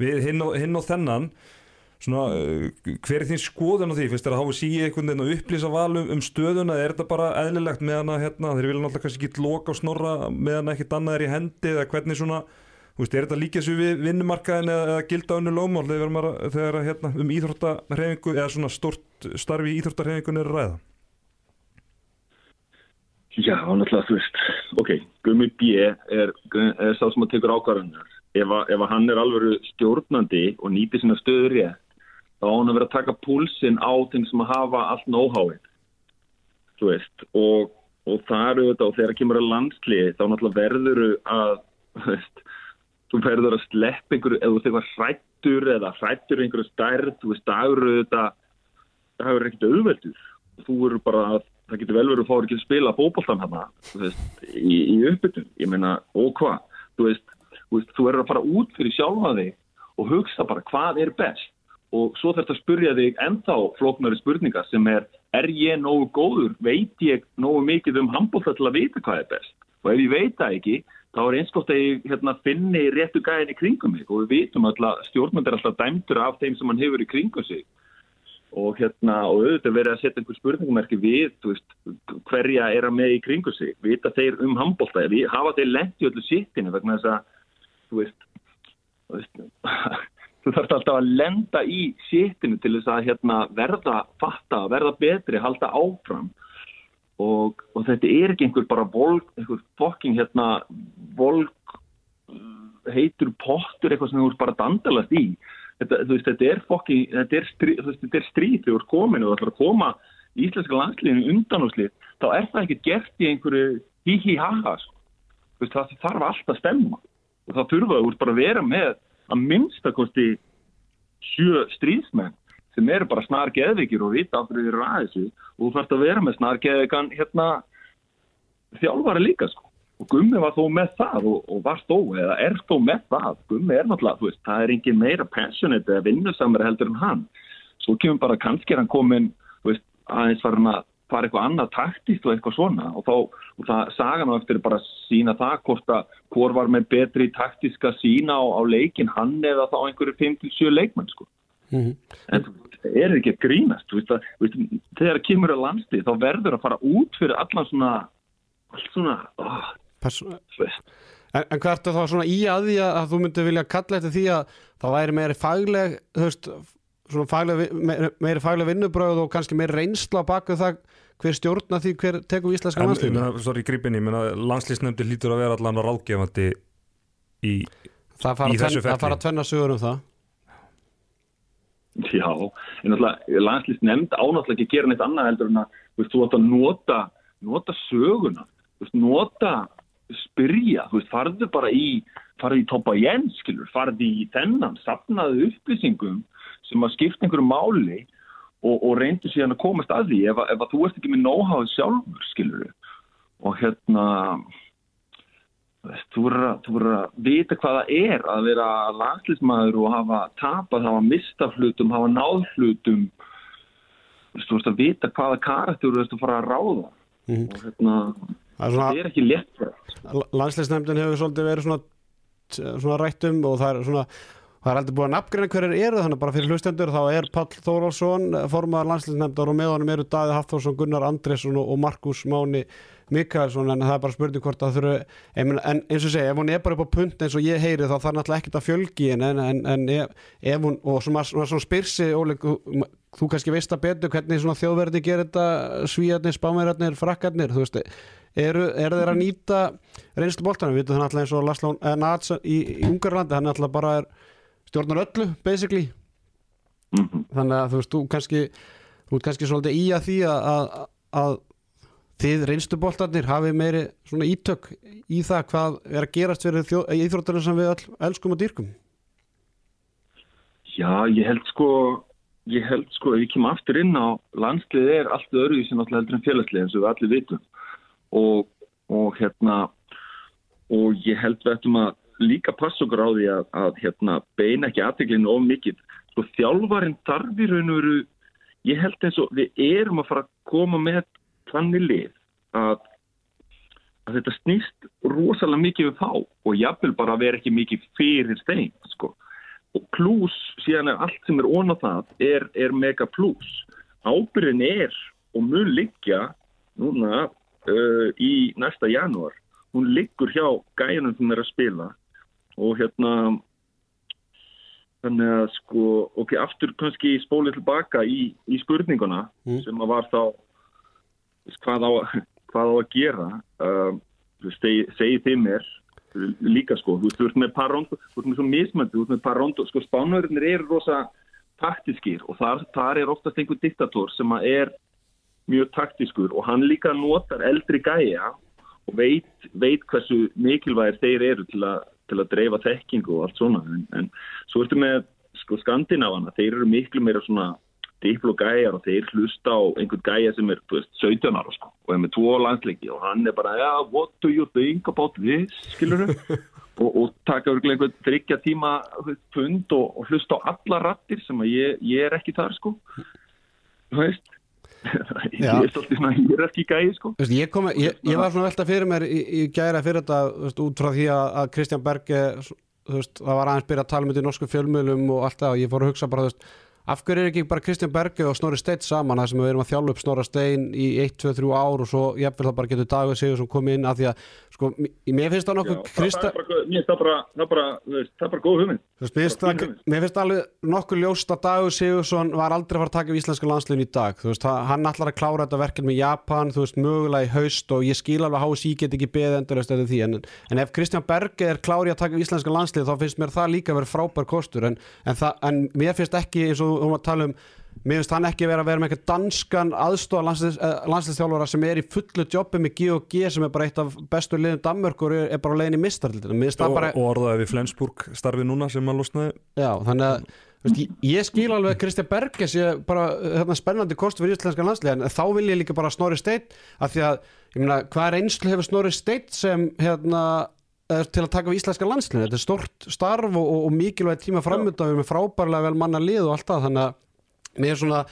við hinn, og, hinn og þennan svona, uh, hver er þín skoðun á því? Finnst þér að háa síði einhvern veginn að upplýsa valum um stöðuna, er þetta bara eðlilegt með hana hérna, þeir vilja náttúrulega kannski ekki loka og snorra með hana ekkit annað er í hendi eða hvernig svona, veist, er þetta líka svo við vinnumarkaðin eða, eða gilda önnu lómál þegar, hérna, um íþróttarhefingu eða svona stort starfi í íþróttarhefingun er að ræða? Já, náttúrulega, þú veist, ok, Gummi B er, er sá sem að tekur ákvarðanar. Ef, að- ef að hann er alveg stjórnandi og nýtir sína stöður rétt, þá á hann að vera að taka púlsinn á þeim sem hafa allt veist, og, og það eru þetta, og þegar kemur að landslið, þá náttúrulega verður að, veist, þú verður að sleppa einhverju, eða eitthvað hrættur eða hrættur einhverju stærð, þú veist, það eru þetta, það eru ekkert auðveldur. Þú eru bara að það getur vel verið að fá ekki að spila fótboltan hana veist, í, í uppbytun. Ég meina, og hvað? Þú þú þú verður að fara út fyrir sjálfa þig og hugsa bara hvað er best og svo þarf þetta að spurja þig ennþá flóknari spurningar sem er er ég nógu góður, veit ég nógu mikið um handbólta til að vita hvað er best? Og ef ég veit það ekki þá er einskótt að ég hérna, finni réttu gæðin í kringum mig. Og við vitum alltaf stjórnmynd er alltaf dæmdur af þeim sem hann hefur í kringum sig. Og hérna og auðvitað verið að setja einhver spurningumerki við veist, hverja er að með í kringu sig? Vita þeir um handbólta hafa þeir lent í öllu sittinu vegna þess að þú veist, þú, veist, þú þarfst alltaf að lenda í sittinu til þess að hérna, verða fatta, verða betri, halda áfram. Og, og þetta er ekki einhver bara volk, einhver fokking hérna volk heitur pottur eitthvað sem þú bara dandalast í. Þetta, veist, þetta er fokki, þetta er er stríð þegar þú ert komin og ætlar að koma í íslenska landsliðinu undan og slið, þá er það ekki gert í einhverju hí-hí-ha-ha sko. það þarf alltaf að stemma. Og það þurfa þú bara að vera með að minnstakosti sjö stríðsmenn sem eru bara snar geðvikir og vita af því þeir eru aðeins. Og þú þarfst að vera með snar geðvikan hérna þjálfari líka sko. Og Gummi var þó með það og, og var þó eða er þó með það. Gummi er náttúrulega, veist, það er engin meira passionate eða vinnusamur heldur en hann. Svo kemur bara kannski hann komin aðeins var hann að fara eitthvað annað taktist og eitthvað svona. Og þá, og það sagan á eftir bara sína það hvort að hvort var með betri taktiska sína á, á leikin hann eða þá einhverju 5-7 leikmenn sko. Mm -hmm. en það er ekki að grínast þú veist, að, veist, þegar það kemur að landslið þá verður að fara út fyrir allan svona allt svona oh, En, en hvert er þá svona í að því að þú myndi vilja kalla eftir því að það væri meiri fagleg höfst, fagleg, meiri fagleg vinnubröð og kannski meiri reynsla baka það hver stjórna því hver tekum íslenska landslýfni Sori, gripinni, landslýfsnefndi lítur að vera allan að ráðgefandi í, í þessu ferli Það fara að tvenna sögur um það. Já, en náttúrulega landslýfsnefnd ánáttúrulega ekki gera neitt annað heldur en að þú ætti að nota nota söguna, nota spyrja, þú veist, farðu bara í farðu í topa jens, skilur farðu í þennan, sapnaðu upplýsingum sem að skipta einhverju máli og, og reyndu síðan að komast að því ef, ef að þú ert ekki með nóháðu sjálfur, skilur og hérna þú verður að vita hvað það er að vera landslýsmaður og hafa tapað, hafa mistað hlutum hafa náð hlutum. Þú veist að vita hvaða karakter þú veist að fara að ráða. Mm -hmm. og hérna það er ekki létt. Landsleisnefndin hefur svolítið verið svona, svona rættum og það er svona það er aldrei búið að nafngreina hverjir eru þannig bara fyrir hlustendur þá er Pall Þórálsson formaðar landsleisnefndar og með honum eru Daði Hafþórsson, Gunnar Andresson og Markus Máni Mikaelsson en það er bara spurning hvort að þurfu en eins og segja, ef hún er bara upp á punt eins og ég heyri þá þarf náttúrulega ekkert að fjölgi en, en, en ef, hún, og svona, svona, spyrsi Óli, þú kannski veist að betur hvernig þjóðverði gerir þetta svíjarnir, spámæjarnir, frakkarnir þú veist, eru, eru þeir að nýta reynslu bóltanum, við veitum það náttúrulega eins og Laszlo Nats í, í Ungarlandi, hann náttúrulega bara er stjórnar öllu, basically. Mm -hmm. þannig að þú veist, þú kannski þú ert kannski svolítið í að því að, að, að þið reynstubóltarnir hafi meiri svona ítök í það hvað er að gerast fyrir íþróttarinn sem við all elskum og dýrkum. Já, ég held sko ég held sko, ef ég kem aftur inn á landslið er allt öðru sem náttúrulega heldur en félagslið eins og við allir vitum. Og, og hérna og ég held við ættum að líka passa okkur á því að, að hérna, beina ekki aðteglinu of mikið. Sko þjálfarinn þarf í raun og veru ég held eins og við erum að fara að koma með þannig lið að, að þetta snýst rosalega mikið við þá og jáfnvel bara að vera ekki mikið fyrir þeim sko. og pluss síðan er allt sem er ón á það er, er mega pluss ábyrðin er og mun liggja núna uh, í næsta janúar. Hún liggur hjá gæjanum sem er að spila og hérna þannig að sko ok, aftur kannski spólið tilbaka í, í spurninguna Mm. sem að var þá hvað á, hvað á að gera uh, segi, þið mér líka sko, þú veist, þú ert með par rondo, þú ert með svo mismöndi, þú ert með par rondo sko, spánverðinir eru rosa taktískir og þar, þar er oftast einhver diktator sem að er mjög taktískur og hann líka notar eldri gæja og veit, veit hversu mikilvægir þeir eru til að, til að dreifa þekkingu og allt svona en, en svo ertu með sko skandinávana, þeir eru miklu meira svona dipl og þeir hlusta á einhvern gæja sem er veist, 17 ára sko, og er með tvo landsleiki og hann er bara, ja, what do you think about this, *laughs* og, og taka einhvern þryggja tíma fund og, og hlusta á alla rattir sem að ég, ég er ekki þar sko. Veist ég er svolítið svona, ég ekki gæji sko Veist, ég, kom, ég, ég var svona velta fyrir mér í, í gæra fyrir þetta út frá því að, Kristján Berge það var aðeins byrjað að tala um þetta í norsku fjölmjölum og allt það og ég fór að hugsa bara veist, af hverju er ekki bara Kristján Berge og Snorri Steinn saman þar sem við erum að þjálfa upp Snorra Steinn í 1, 2, 3 ár og svo jafnvel það bara getur dagur sigur sem komið inn af því að sko, mér finnst það nokkuð það, það, það það er bara, góð hugmynd. Mér finnst það- alveg nokkuð ljóst að dagur Sigursson var aldrei að fara að taka við íslenska landsliðin í dag. Veist, hann- hann ætlar að klára þetta verkefni með Japan þú veist, mögulega í haust og ég skil alveg að HSI get ekki beðið endurist eftir því en, en ef Kristján Berge er klári að taka við íslenska landslið þá finnst mér það líka verið frábær kostur en, en, það, en mér finnst ekki eins og hún var að tala um mér finnst hann ekki vera að vera með eitthvað danskan aðstofa landsliðs, eh, sem er í fullu jobbi með G&G sem er bara eitt af bestu liðum Danmörk og er, er bara á leiðin í það og, bara og orðaði við Flensburg starfi núna sem að losnaði. Já, þannig að veist, ég, ég skil alveg að Kristján Berge sé bara hérna, spennandi kost fyrir íslenska landslið en þá vil ég líka bara Snorri Steinn af því að, ég meina, hvað er einslu hefur Snorri Steinn sem hérna er til að taka við íslenska landslið þetta er stort starf og, og, og mikilvæg tíma framönda við erum frábærlega vel manna lið og allt það. Þannig að mér er svona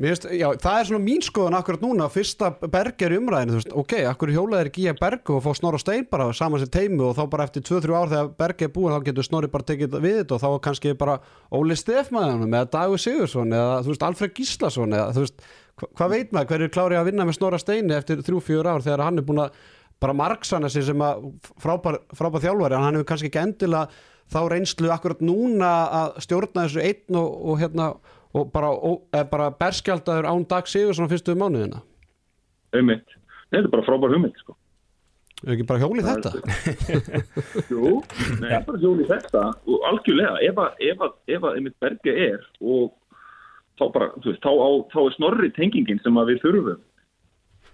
mér veist, já, það er svona mín skoðun akkurat núna. Fyrsta Berge er umræðinu veist, ok, akkur hjólaðir ekki í að Berge og fá Snorra Steinn bara saman sem teimi og þá bara eftir 2-3 ár þegar Berge er búin þá getur Snorri bara tekið við þetta og þá er kannski bara Óli Stefmaðanum eða Dagur Sigursson eða veist Alfred Gíslason eða hva, hvað veit maður? Hverju er klárið að vinna með Snorra Steini eftir 3-4 ár þegar hann er búin að bara marksana sig sem að frábær, frábær þjálfari en hann hefur kannski ekki endilega þá reynslu akkurat núna að stjórna þessu einn og, og hérna og bara, bara berskjaldaður án dag sigur svona fyrstu mánuðina? Nei, þetta er bara frábær hugmynd sko. Er ekki bara hjólið þetta? *laughs* Jú, nei, bara hjóli þetta. Og algjörlega, ef að, ef að, ef að einmitt bergi er og þá bara, þú veist, þá, á, þá er snorri tengingin sem að við þurfum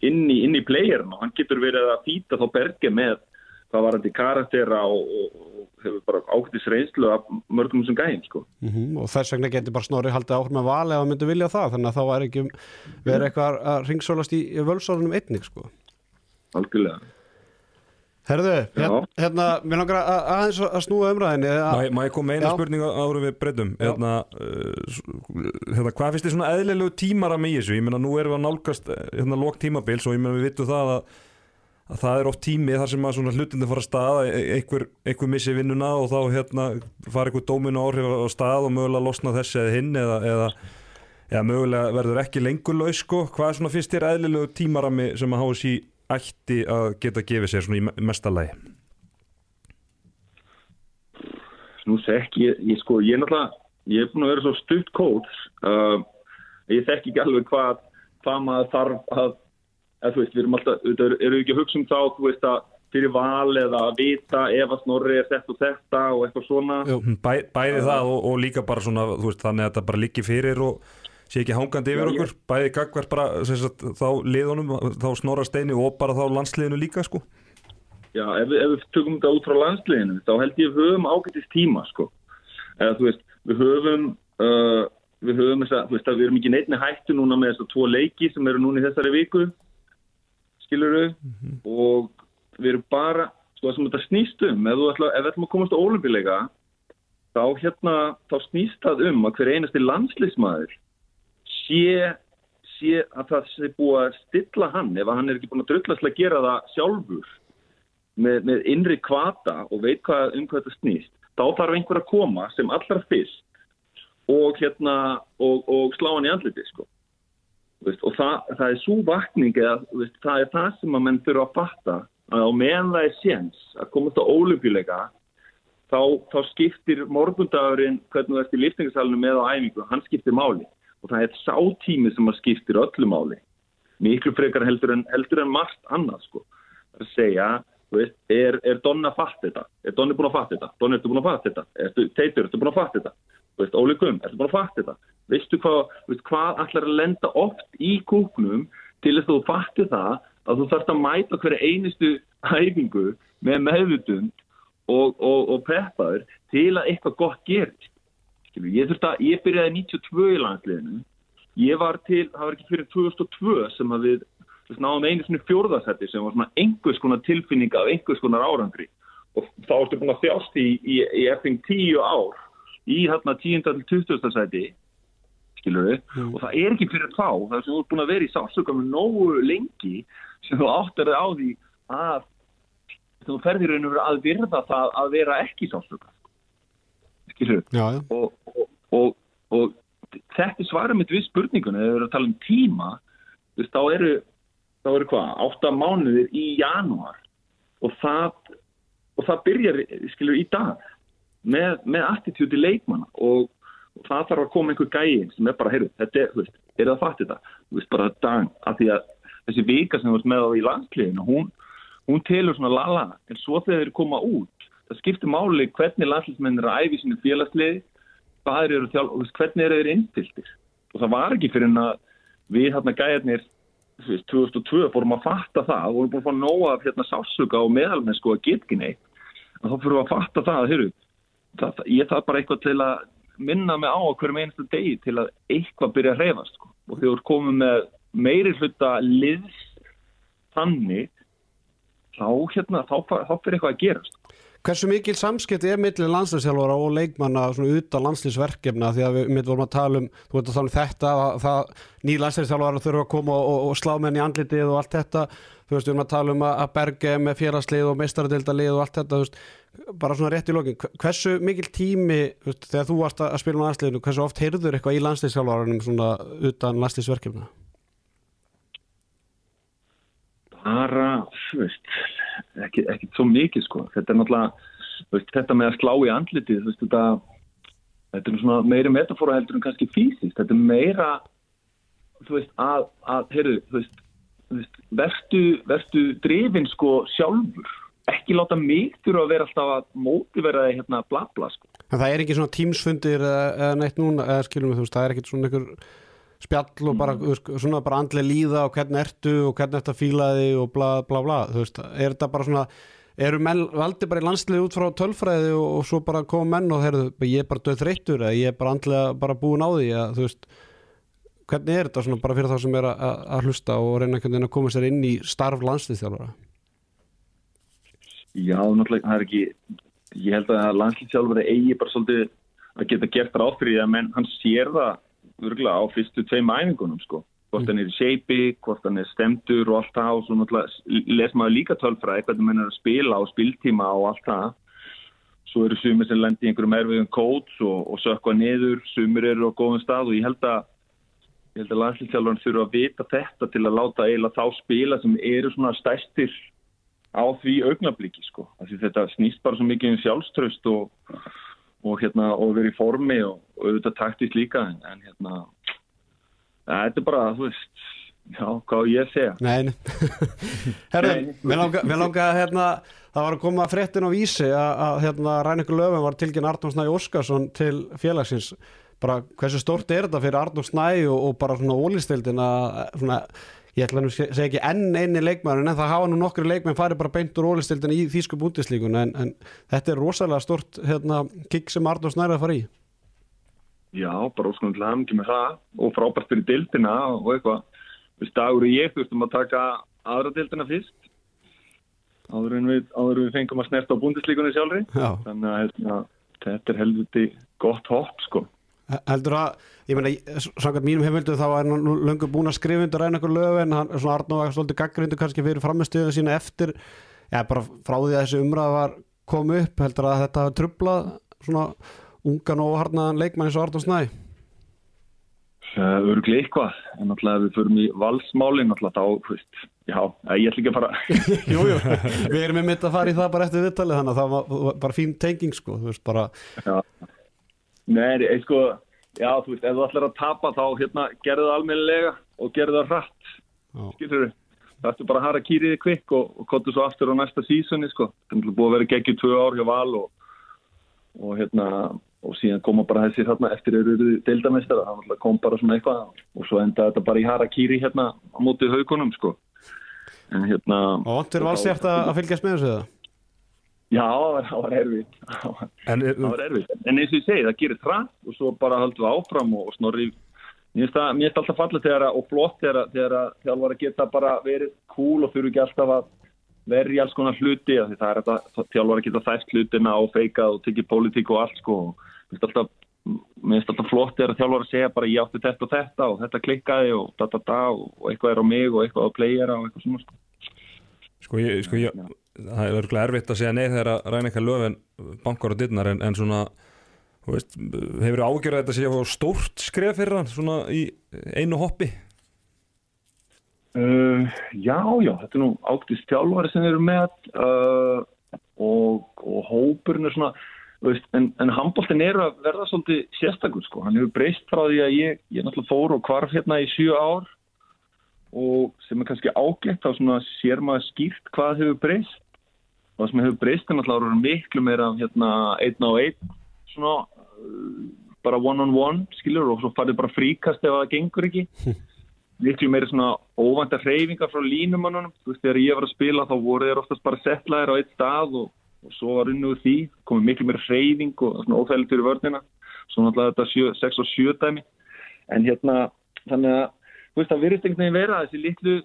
inn í, inn í playerin og hann getur verið að fýta þá bergi með hvað var hann til karaktera og, og, og hefur bara ákvæmtis reynslu af mörgum sem gæðin, sko. mm og þess vegna getur bara snorri haldið áhrif með val ef hann myndi vilja það þannig að þá er ekki verið eitthvað að ringsólast í, í völsórunum einnig sko Algjörlega. Herðu, hérna, hérna mér langar að, að aðeins að snúa umræðinni Má má ég koma eina Já. spurningu árum við breytum? Hérna, s- hérna, hvað finnst þið svona eðlilegu tímara með þessu, ég meina nú erum við að nálgast eh, hérna lók tímabils og ég meina við vitum það að, að það er oft tími þar sem að svona hlutindi fara að stað að e- einhver, einhver missi vinnuna og þá hérna fara einhver dóminu áhrif á stað og mögulega losna þessi eða hinn eða, eða eða mögulega verður ekki lengur laus sko, hvað er svona fyrst þér eðlilegu tímarami sem að HSI ætti að geta gefið sér svona í me- mesta lagi Nú þekk ég, ég sko, ég er náttúrulega, ég er búin að vera svo stutt kóts, uh, ég þekk ekki alveg hvað, hvað maður þarf að, eða þú veist, við erum alltaf, eru við ekki að hugsa um þá, þú veist, að fyrir val eða að vita ef að snorri er þetta og þetta og eitthvað svona. Jú. Bæ, bæði það og, og líka bara svona þú veist, þannig að þetta bara liggi fyrir og sé ekki hangandi yfir okkur. bæði gagvert bara sagt, þá liðunum, þá snorra steini og bara þá landsliðinu líka sko. Já, ef, ef við tökum þetta út frá landsliðinu, þá held ég við höfum ágætist tíma, sko. Eða þú veist, við höfum, uh, við höfum þess að, að við erum ekki neittni hættu núna með þess að tvo leiki sem eru núna í þessari viku, skilur og við erum bara, sko, það sem þetta snýst um, ef, ætla, ef við ætlum að komast á ólimpileika, þá hérna, þá snýst það um að hver einasti landsliðsmaður sé, sé að það sé búið að stilla hann ef hann er ekki búin að drullast að gera það sjálfur með, með innri kvata og veit hvað, um hvað þetta snýst þá þarf einhver að koma sem allra fyrst og hérna og, og slá hann í andliti sko. Og það, það er svo vakning veist, það er það sem að menn þurfa að fatta að á meðan það er séns að komast á ólumbíleika þá, þá skiptir morgundagurinn hvernig þú ert í liftingarsalunum með á æfingu, hann skiptir máli og það er sátími sem að skiptir öllu máli miklu frekar heldur en, heldur en margt annað sko. að segja veist, er, er Donna fatt þetta er Donni búin að fatt þetta, Donni ertu búin að fatt þetta ertu, Teitur, ertu búin að fatt þetta Veist, Óli Gumm, ertu búin að fatta þetta? Veistu hvað, veist, hvað allar að lenda oft í kúknum til þess að þú fatti það að þú þarfst að mæta hverja einustu hæfingu með meðvutund og, og, og preppaður til að eitthvað gott gerist. Skilu, ég, að, ég byrjaði 92 í landsliðinu, ég var til, það var ekki fyrir 2002 sem að við náðum einu svona fjórðarsætti sem var svona einhvers konar tilfinning af einhvers konar árangri og þá ertu búin að þjást í, í, í effing 10 ár í hérna 10. til 20. sæti skilur við, mm. og það er ekki fyrir þá, það sem þú ert búin að vera í sásökum nógu lengi sem þú áttar þig á því að þú ferðir verið að virða það að vera ekki sásökum skilur við Já, já. Og, og, og, og þetta svarar mitt við spurningunni, þegar við erum að tala um tíma veist, þá eru þá eru hvað, 8 mánuðir í janúar og það og það byrjar, skilur, í dag með, með attitúti leikmanna og, og það þarf að koma einhver gæin sem er bara, heyrðu, þetta er, þú veist, er það að fatta þetta? Þú veist, bara dang, af því að þessi vika sem þú veist með á í landsliðinu, hún, hún telur svona lala, en svo þegar þeir koma út, það skiptir máli hvernig landsliðsmenn er að æfi sínu félagsliði, eru þjálf, hvernig eru þeir innfylgtir. Og það var ekki fyrir en að við hérna veist, 2002 fórum að fatta það og vorum búin að fá nóga af hérna sásuga og meðalmennsku að geta ekki neitt, að þá fyrir að fatta það að, heyrðu, það, ég þarf bara eitthvað til að minna mig á hverjum einstu degi til að eitthvað byrja að hreyfast sko. og þú komum með meiri hluta liðs þannig þá, hérna, þá, þá fyrir eitthvað að gerast. Hversu mikil samskipti er millir landslýsjálfara og leikmanna svona utan landslýsverkefna því að við mitt vorum að tala um, þú veit að tala um þetta að það ný landslýsjálfara þurfa að koma og, og, og slá menn í andlitið og allt þetta þú veist við vorum að tala um að berge með félagslið og meistaradildalið og allt þetta veist, bara svona rétt í lokin hversu mikil tími veist, þegar þú varst að spila með landsliðinu, hversu oft heyrður eitthvað í landslýsjálfaranum svona utan landslýsverkefna? Bara, þú veist ekki, ekki svo mikið sko. Þetta er náttúrulega, veist, þetta með að slá í andlitið, veist, þetta þetta er svona meira metafóra heldur en kannski fysiskt, þetta er meira þú veist, að, að heyrðu, þú veist, veist verstu, verstu drifin sko sjálfur. Ekki láta mig þurfa að vera alltaf að mótivera það hérna bla bla sko. En það er ekki svona tímsfundir eða neitt núna, eða skilum við þú veist, það er ekki svona einhver spjall og bara, mm. svona bara andlega líða og hvernig ertu og hvernig ertu að fíla þig og bla bla bla, þú veist, er þetta bara svona eru valdi bara í landslið út frá tölfræði og, og svo bara koma menn og þeirðu, ég er bara döð þreyttur eða ég er bara andlega bara búin á því að þú veist, hvernig er þetta svona bara fyrir þá sem er að, að hlusta og reyna að koma sér inn í starf landsliðstjálfara? Já, náttúrulega, það er ekki ég held að landsliðstjálfara eigi bara svolítið að geta gert ráð fyrir því að menn, hann sér það örgulega á fyrstu tveim æfingunum sko. Hvort hann er í seipi, hvort hann er stemtur og allt það og svo náttúrulega les maður líka tölfræði hvernig mann er að spila og spiltíma og allt það. Svo eru sumir sem lendir í einhverjum erfiðum kóts og, og sökka niður, sumir eru á góðum stað og ég held að ég held að landslýstjálfarn þurfa að vita þetta til að láta eiginlega þá spila sem eru svona stæstir á því augnabliki sko, því þetta snýst bara svo mikið um sjálfströst og og hérna og verið í formi og, og auðvitað taktist líka en, en hérna þetta er bara, þú veist já, hvað ég segja? Nei, *laughs* herru, við langaðum langa, hérna, það var að koma fréttin á vísi að hérna Rænikur Löfum var tilkynna Arnón Snæ Óskarsson til félagsins. Bara hversu stórt er þetta fyrir Arnón Snæ og, og bara svona ólistildin að svona ég ætla að segja ekki enn einni leikmæður en það hafa nú nokkru leikmæn farið bara beint úr ólistildin í þýsku búndislíkun en, en þetta er rosalega stort hérna, kikk sem Arnó Snæri að fara í. Já, bara óskonlega hafði með það og frábært fyrir dildina og eitthvað. Við stagur ég þurftum að taka aðra dildina fyrst áður en við, við fengum að snerta á búndislíkunni sjálfri. Já. þannig að hérna, þetta er helviti gott hopp sko heldur að, ég meina, sannkvæmt mínum heimildu þá er hann löngu búin að skrifa undir ræna ykkur lög en hann, svona Arnó var svolítið gaggrindu kannski fyrir framistöðu sína eftir, já bara frá því að þessi umræð var komið upp, heldur að þetta hafi trublað svona ungan og harnaðan leikmann eins og Arnur Snæ? Örgli eitthvað, en ef við förum í valsmálin, náttúrulega þá, veist, já, eh, ég ætla ekki að fara, *laughs* Jú, jú, við erum með mitt að fara í það bara eftir viðtalið þannig að það var, var bara fín tenging sko, þú veist bara já, nei, nei, sko, já, þú veist, ef þú ætlar að tapa þá, hérna, gerðu það almennilega og gerðu það rætt, skilur við, það ertu bara að hara kýriði kvikk og, og kottu svo aftur á næsta sísoni, sko, það er búið að vera geggjur tvö ár hjá val og, og hérna, og síðan koma bara þessi þarna eftir eru deildamestara, það kom bara svona eitthvað og svo enda þetta bara í hara kýri hérna á móti haugunum, sko, en hérna, og vant fyrir valsjæft að að fylgjast með þessu það já, það var, það erfitt, *laughs* það En er, það var erfitt. En eins og ég segi, það gerir trætt og svo bara höldum við áfram og, og snorri mér finnst það- alltaf falla þegar að- og flott þegar, að- þegar að þjálfar að geta bara verið cool og þurfu ekki alltaf að verja alls konar hluti það er þetta þjálfar að geta þæst hlutina og feikað og tekið pólitík og allt sko mér finnst alltaf alltaf flott þegar að þjálfar að segja bara ég átti þetta og þetta og þetta klikkaði og da da da og, og eitthvað er á mig og eitthvað á playera og eitthvað svona sko. sko, ég, sko ég, það er örgulega erfitt að segja nei þegar að ræna eitthvað löfin bankar og dittnar en, en svona veist, hefur ágjörð að þetta að fá stórt skref fyrir hann svona í einu hoppi? Uh, já, já, þetta er nú áttist þjálfari sem eru með uh, og, og hópurinn er svona, veist, en, en handbóltin er að verða svolítið sérstakur sko, hann hefur breyst frá því að ég, ég náttúrulega fór og kvarf hérna í sjö ár og sem er kannski ágætt þá svona sér maður skýrt hvað hefur breyst og það sem hefur breyst er náttúrulega miklu meira hérna einn á einn svona uh, bara one on one skilur og svo farið bara fríkast ef það gengur ekki *laughs* miklu meiri svona óvænta hreyfingar frá línumannunum. Þú veist, þegar ég var að spila þá voru þeir oftast bara settlaðir á eitt stað og, og svo var unnið úr því, komið miklu meiri hreyfing og svona óþægilegt fyrir vörnina. Svo náttúrulega þetta sjö, 6 og 7 dæmi. En hérna, þannig að, þú veist, það virðist einhvern veginn vera þessi litlu,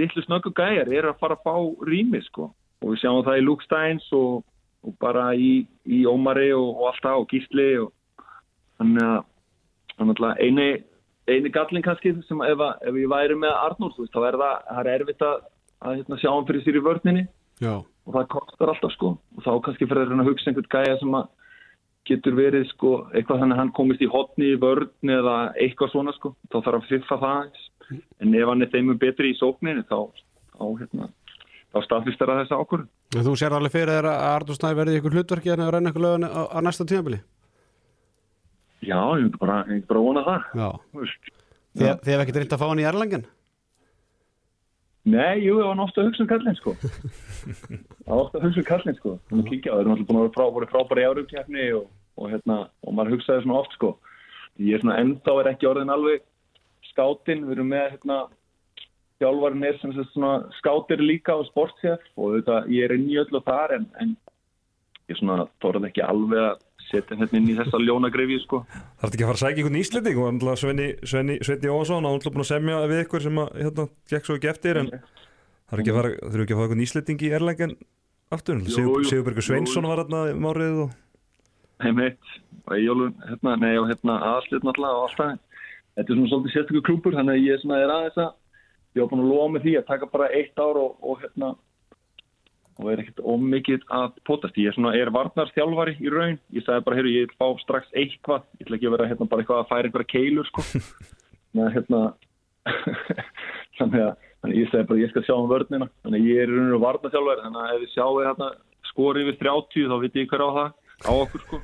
litlu snöggu gæjar eru að fara að fá rými, sko. Og við sjáum það í Luke Steins og, og bara í, í Ómari og, og allt það og Gísli og þannig að, þannig að eini eini gallin kannski sem ef, ef ég væri með Arnór þú veist, þá er það, það er erfitt að, að hérna, sjá hann fyrir sér í vörninni. Já, og það kostar alltaf sko. Og þá kannski fyrir að hugsa einhvern gæja sem að getur verið sko eitthvað þannig að hann komist í hotni í vörn eða eitthvað svona sko, þá þarf að fiffa það en ef hann er þeimur betri í sókninni þá, þá hérna þá staðfistar að þessa en þú sér alveg fyrir þér að Arnur Snæ verði ykkur hlutverki en að reyna ykkur lögin á, á næsta tímabili Já, ég myndi bara, bara vona það. Þið, hef ekkert reynd að fá hann í Erlangen Nei, jú, það var ofta að hugsa um kallinn sko. *laughs* Það var ofta að hugsa um kallinn sko. Það eru náttúrulega búin að vera frá, voru frábæri árumkjafni og, og, hérna, og maður hugsaði svona oft sko. Ég er svona ennþá er ekki orðin alveg skátinn, við erum með hérna, þjálfarinn er sem sagt svona skátir líka á sportsjef og þetta, ég er inn í öllu þar en, en ég svona þorði ekki alveg að setja hérna inn í þessa ljónagrifju sko. Það er ekki að fara að sækja einhvern íslending og náttúrulega Svenni, Svenni, Svenni og hann er búin að semja við ykkur sem að hérna, gekk svo ekki eftir en það er ekki að fara, þurfu ekki að fá einhvern íslending í Erlengen aftur. Sigurbergur Sveinsson var hérna í márið og Heimitt og Eyjólfur, hérna, nei og hérna aðslit náttúrulega og allt það. Þetta er svona svolítið sérstöku klúpur, þannig að ég svona er aðeins að ég var búin að lofa með því að taka bara eitt ár og, og hérna og er ekkert ómikið að potast. Ég er svona, er varnarþjálfari í raun. Ég sagði bara, heyrðu, ég vil fá strax eitthvað. Ég ætla ekki að vera hérna bara eitthvað að færa einhverja keilur, sko. *laughs* Að hérna, *laughs* þannig að ég segi bara, ég skal sjá um vörnina. Þannig að ég er í raun og varnarþjálfari, þannig að ef þið sjáu hérna skori yfir 30 þá veit ég hver á það, á okkur, sko.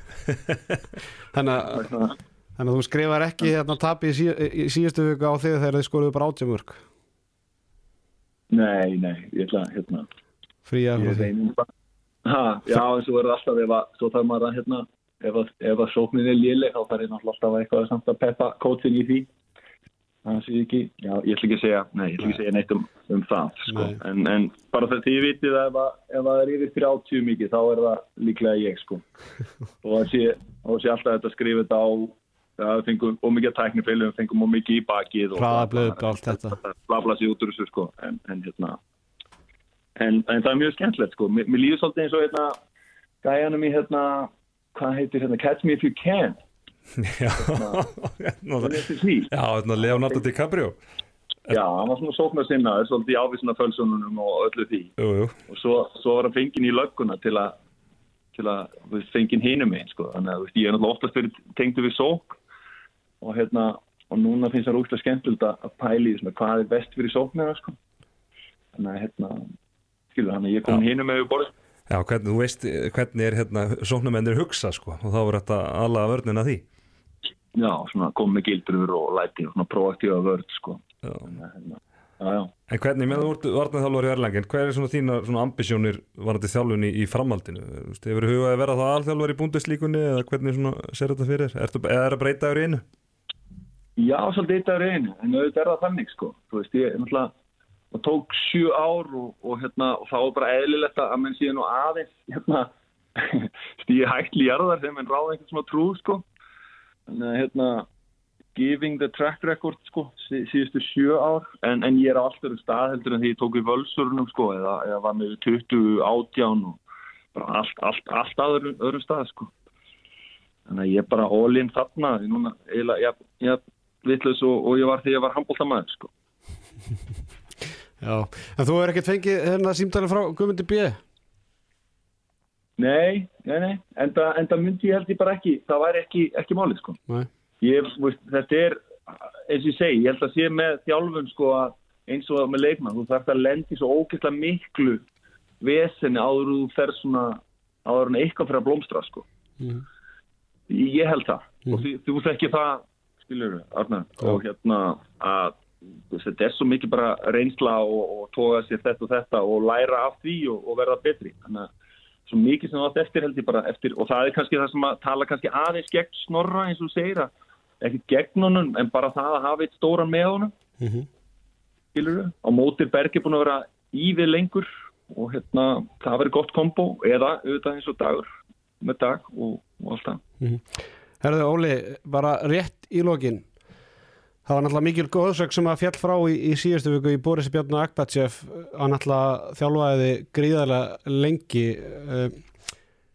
*laughs* Þannig að, Þannig að þú skrifar ekki hérna tapi í, sí, í síðustu viku á þig þegar þið skoruðu bara átjumörk Nei, nei, ég ætla að, hérna, fríða ég frá því já, svo er það alltaf ef að, svo þarf maður að, hérna, ef að, ef að sóknin er léleg, þá þarf ég náttúrulega alltaf að eitthvað samt að peppa kótsin í því. Það sé ég ekki, já, ég ætla ekki að segja, nei, ég ætla ekki að segja neitt um, um það, sko. En, en bara þetta ég vitið að ef að, ef að það er yfir 30 mikið, þá er það líklega ég, sko. *laughs* Og það sé, sé alltaf þetta skrifa þetta á, við fengum ómikið tæknifeilum, við fengum ómikið í bakið. og- Hraðablöð, allt þetta. blabla sig út úr þessu sko. En, en hérna en, en það er mjög skemmtilegt sko. Mér, mér líður svolítið eins og hérna gæjanum í hérna hvað heitir hérna Catch Me If You Can. Já, það eftir því hérna Leonardo DiCaprio. Já, hann var svona sóknar sinnaður svolítið í ávísuna fölsununum og öllu því. Jú, jú, og svo, svo var hann fenginn í lögguna til að til að fengið hinum einn sko. þannig að ég er náttúrulega oftast fyrir tengdu við sók og hérna og núna finnst það rúgst að skemmtilegt að pæli því svona, hvað er best fyrir sóknara sko. þannig að hérna skilur þannig að ég kom með við borðið Já, hvernig, þú veist hvernig er hérna sóknarmennir hugsa sko og þá er þetta alla vörnina því já, svona kom með gildur og læti og svona proaktífa vörð sko. Já. hérna, já, já En hvernig, með þú ert varnaðþjálfur í Erlangin, hver er svona þína svona ambisjónir varandi þjálfun í, framhaldinu? Þú veist, Hefur hugað að vera þá alþjálfur í búndislíkunni eða hvernig svona ser þetta fyrir? Er að breyta yfir í einu? Já, svolítið eitt af reynu, en auðvitað er það þannig sko. Þú veist, ég náttúrulega það tók sjö ár og, og, hérna, og þá var bara eðlilegt að menn síðan og aðeins hérna, *laughs* stíði hægt ljarðar þegar menn ráða einhvern svona trú sko. Þannig að hérna, giving the track record sko, sí, síðustu sjö ár, en, en ég er á alltaf stað heldur en því ég tók við völsurnum sko, eða, eða var með 20 átján og bara allt, allt, allt aður, öðrum stað sko. Þannig að ég er bara all-in þarna, ég núna, ég, ég vitlaus og, og ég var því að ég var handbóltamæður sko. Já, en þú er ekkert fengið hérna símtali frá Guðmundi B. Nei, nei, nei, enda, enda myndi ég held ég bara ekki, það væri ekki, ekki málið sko. Ég, veist, þetta er, eins og ég segi, ég held að sé með þjálfun sko að eins og með leikmann, þú þarf að lendi svo ógeðslega miklu vesenni áður þú fer svona, áður en eitthvað fyrir að blómstra sko. Mhm. Ég held það Mhm. og þú þekki það, skilur Arna, og hérna að þetta er svo mikið bara reynsla og, og toga sér þetta og þetta og læra af því og, og verða betri. Þannig að svo mikið sem átt eftir held ég bara eftir og það er kannski það sem að tala kannski aðeins gegn snorra eins og segir að ekki gegn honum en bara það að hafa eitt stóran með honum. Mhm. skilur við, á móti Berg er búin að vera í við lengur og hérna það verður gott kombo eða auðvitað eins og dagur með dag og, og allt það Herðu Óli, bara rétt í lokin. Það var náttúrulega mikil góðsök sem að fjall frá í, í síðustu viku í Boris Bjarni Akbatsef hann náttúrulega þjálfaði gríðarlega lengi eh,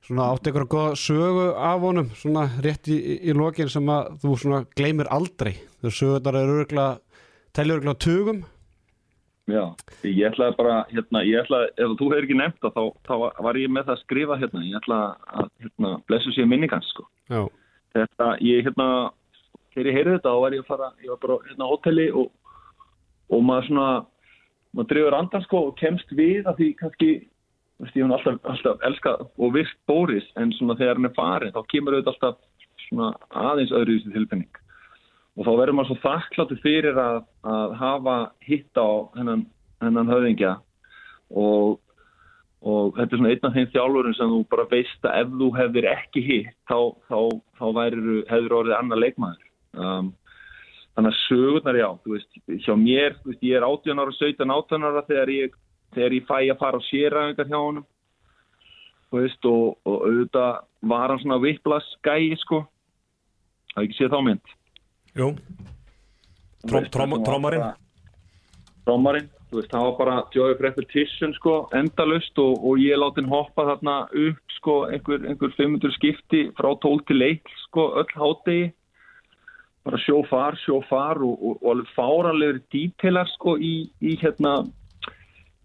svona átti ykkur góða sögu af honum svona rétt í, í, lokin sem að þú svona gleymir aldrei. Þú sögurnar eru örgulega telja örgulega tugum. Já, ég ætlaði bara, hérna, ég ætlaði, ef þú hefur ekki nefnt það, þá, þá var ég með það að skrifa hérna, ég ætlaði að, hérna, blessu sér minningans, sko. Já, Þetta, ég, hérna, þegar ég heyrði þetta, þá var ég að fara, ég var bara, hérna, á hotelli og, og maður svona, maður drifur andan, sko, og kemst við að því kannski, veist, ég hún alltaf, alltaf elskað og virkt Bóris, en svona þegar hann er farin, þá kemur auðvitað alltaf svona aðeins öðruvísi tilfinning. Og þá verður maður svo þakkláttu fyrir að, að hafa hitt á hennan, hennan höfðingja og, og þetta er svona einn af þeim þjálfurum sem þú bara veist að ef þú hefðir ekki hitt þá, þá, þá værir, hefur orðið annar leikmaður. Um, þannig að sögurnar já veist, hjá mér, veist, ég er 18 ára 17, 18 ára þegar ég þegar ég fæ að fara á séræðingar hjá veist, og, og auðvitað var hann svona vipplas gæi sko, það ekki séð þá mynd? Jú, trómarinn? Trómarinn, veist, það var bara Joey Repetition, sko, endalust og, og ég láti hann hoppa þarna upp, sko, einhver, einhver 500 skipti frá 12 til 1, sko, öll hátegi bara sjó far, sjó far og, og, og alveg fáranlegur dítelar, sko, í, í hérna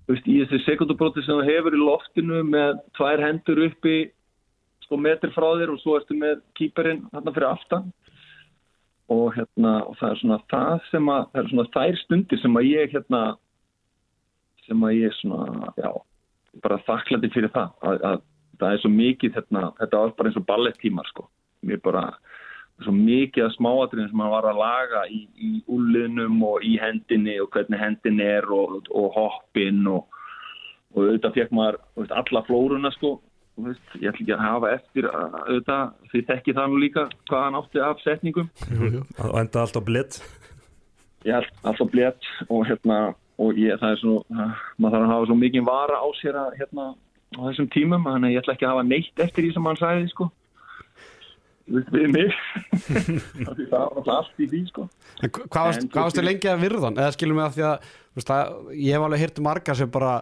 veist, í þessi sekundubróti sem þú hefur í loftinu með tvær hendur uppi sko metri frá þér og svo ertu með kýperinn þarna fyrir aftan. Og hérna og það er svona það sem að það er svona þær stundir sem að ég hérna sem að ég svona já, bara þakklandi fyrir það að, að það er svo mikið hérna, þetta var bara eins og ballettímar sko. Mér bara svo mikið af smáatriðin sem hann var að laga í, í úrliðnum og í hendinni og hvernig hendin er og, og hoppin og, og auðvitað fekk maður veist, alla flórunna sko. Veist, ég ætla ekki að hafa eftir að, auðvitað, því þekki það nú líka hvað hann átti af setningum. Og enda allt á blitt held alltaf blétt og hérna og ég, það er svo, maður þarf að hafa svo mikið vara á sér að hérna á þessum tímum, þannig að ég ætla ekki að hafa neitt eftir því sem hann sagði sko. Við, við *laughs* mig það var allt í því sko. En hva- hvað varst, En hvað varstu þú- lengi að virðan? Eða skilum við að því að, veist, að ég hef alveg hýrt marga sem bara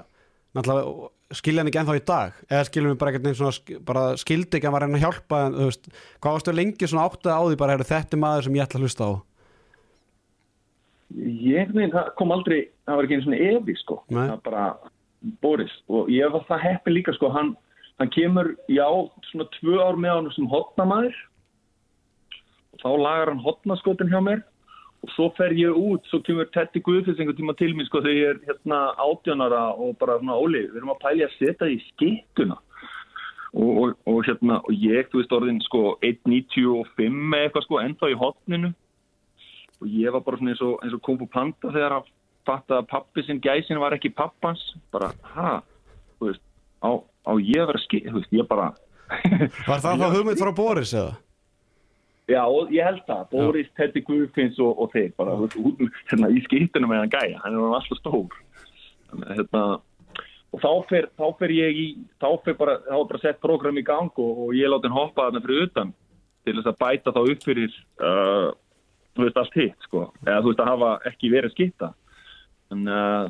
skilja hann ekki ennþá í dag. Eða skilum við bara neins svona skildi ekki að var að reyna að hjálpa en veist, hvað varstu lengi svona áttið á því bara þetta er maður sem ég ætla að hlusta á ég mein, það kom aldrei, það var ekki einu svona evi sko, Nei. það bara Boris og ég var það heppi líka sko, hann hann kemur, já, svona tvö ár með hann sem hotnamaður og þá lagar hann hotnaskotin hjá mér. Og svo fer ég út, svo kemur Tetti Guðfins einhvern tíma til mér sko þegar ég er hérna átjónara og bara svona Óli, við erum að pæli að setja því skittuna. Og, og, og hérna og ég, þú veist orðin sko 1.95 eða eitthvað sko ennþá í hotninu og ég var bara svona eins og, eins og Kung Fu Panda þegar að fatta að pappi sinn gæsin var ekki pappans. Bara, ha, þú veist á, á ég að vera skitt, þú veist, ég bara *laughs* Var það þá hugmynd frá Boris eða? Já, ég held það, Boris, Teddy Guðfinns og, og þeir, bara þú veist, hérna, í skýttinu með hann gæja, hann er alltaf stór. Þannig, að, hérna, og þá fer, þá fer ég í, þá fer bara, þá er bara sett program í gang og, og ég láti hann hoppa þarna fyrir utan til þess að bæta þá upp fyrir, uh, þú veist, allt hitt, sko, eða þú veist, að hafa ekki verið skýtta. En, uh,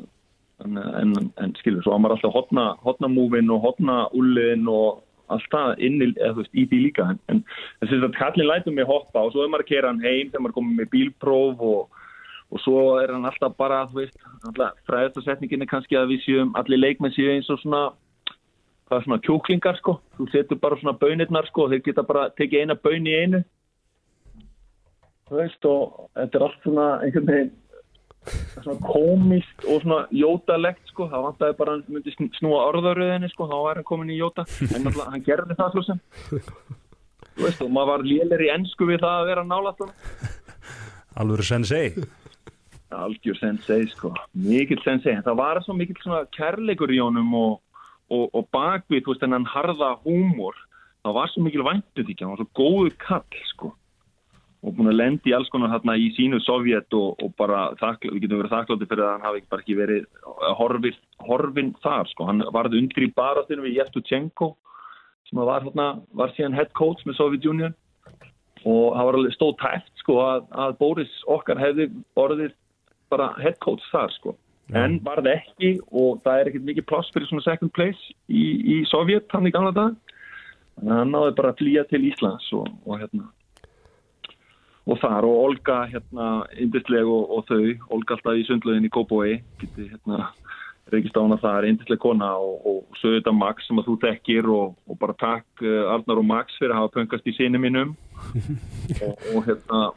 en, en, en skilur, svo var maður alltaf hotna, hotna múvin og hotna ullin og allt það inni, eða, veist, í því líka. En, þess að kallin lætum mig hoppa og svo er maður að kera hann heim þegar maður komið með bílpróf og, og svo er hann alltaf bara fræðastasetningin er kannski að við séum allir leikmenn séu eins og svona hvað er svona kjóklingar sko. Þú setur bara svona bönirnar sko þeir geta bara tekið eina bön í einu þú veist og þetta er allt svona einhvern veginn svona komist og svona jótalegt sko, það vantæði bara hann myndi snúa orðaröðinni sko, þá er hann komin í jóta. En alltaf hann gerði það svo sem. Þú veist og maður var lélir í ennsku við það að vera nálat Alvöru sensei. Algjör sensei sko, mikill sensei. En það var svo mikill svona kærleikur í honum og, og, og bakvið þú veist en hann harða húmor. Það var svo mikil væntu því hann var svo góðu kall sko og búin að lendi í alls konar hérna í sínu Sovjet og, og bara þakklátt, við getum verið þakkláttir fyrir að hann hafi bara ekki verið horfin, horfin þar sko, hann varði undri í barastinu við Jeftuchenko sem var, hérna, var síðan head coach með Soviet Union. Og það var alveg stóð tæft sko að, að Boris okkar hefði orðið bara head coach þar sko. Ja. en varði ekki og það er ekkert mikið ploss fyrir svona second place í, í Sovjet hann í gamla dag að hann náði bara að flýja til Íslands og, og hérna og þar. Og Olga hérna indisleg og, og þau, Olga alltaf í sundluðin í Kópói, geti hérna reykist á hana þar, indisleg kona og, og svo þetta Max sem að þú tekir og, og bara takk uh, Arnar og Max fyrir að hafa pöngast í sinni mínum. *laughs* Og hérna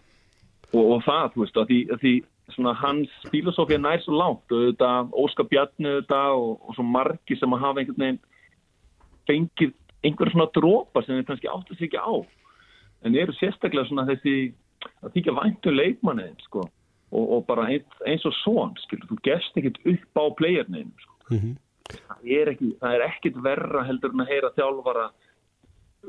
og það, þú veist, að því, að því svona hans filosófið nær svo lágt og þetta Óskar Bjarni þetta og svo margi sem að hafa einhvern veginn fengið einhverja svona drópa sem þeir kannski áttu sig ekki á. En eru sérstaklega svona þessi að þykja væntu leikmanniðin sko. og, og bara eins, og svon þú gerst ekkit upp á playerniðin sko. mm -hmm. það er ekki það er ekkit verra heldur en að heyra þjálfara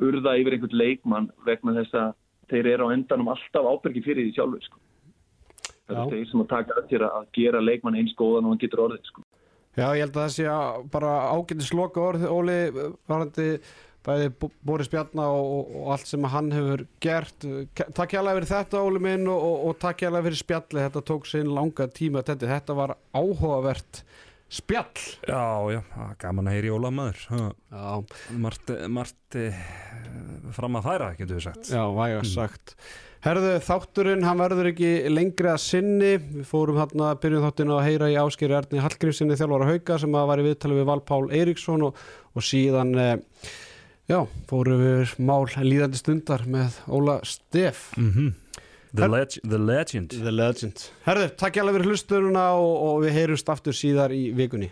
urða yfir einhvern leikmann vegna þess að þeir eru á endanum alltaf ábyrgi fyrir því sjálfur sko. það er þeir sem að taka að að gera leikmann eins góðan og hann getur orðið sko. Já, ég held að það sé bara ágætið sloka orð Óli, varandi bæði Boris Bjarnar og, og allt sem hann hefur gert. Takk hjá alveg fyrir þetta Óli minn og, og, og takk hjá alveg fyrir spjalli þetta tók sinn langa tíma þetta, þetta var áhugavert spjall. Já, já, gaman að heyri Óla maður. Marti, Marti fram að færa, getur við sagt. Já, væga mm. sagt. Herðu, þátturinn, hann verður ekki lengri að sinni. Við fórum hérna, byrjum þáttinn að heyra í áskeri Erni Hallgrímsinni þjálfara hauga sem að var í viðtali við Val Pál Eiríksson og síðan eh, Já, fórum við mál líðandi stundar með Óla Steff mm -hmm. the, leg the Legend. The Legend. Herðu, takk hjá alveg fyrir hlusturuna og, og við heyrumst aftur síðar í vikunni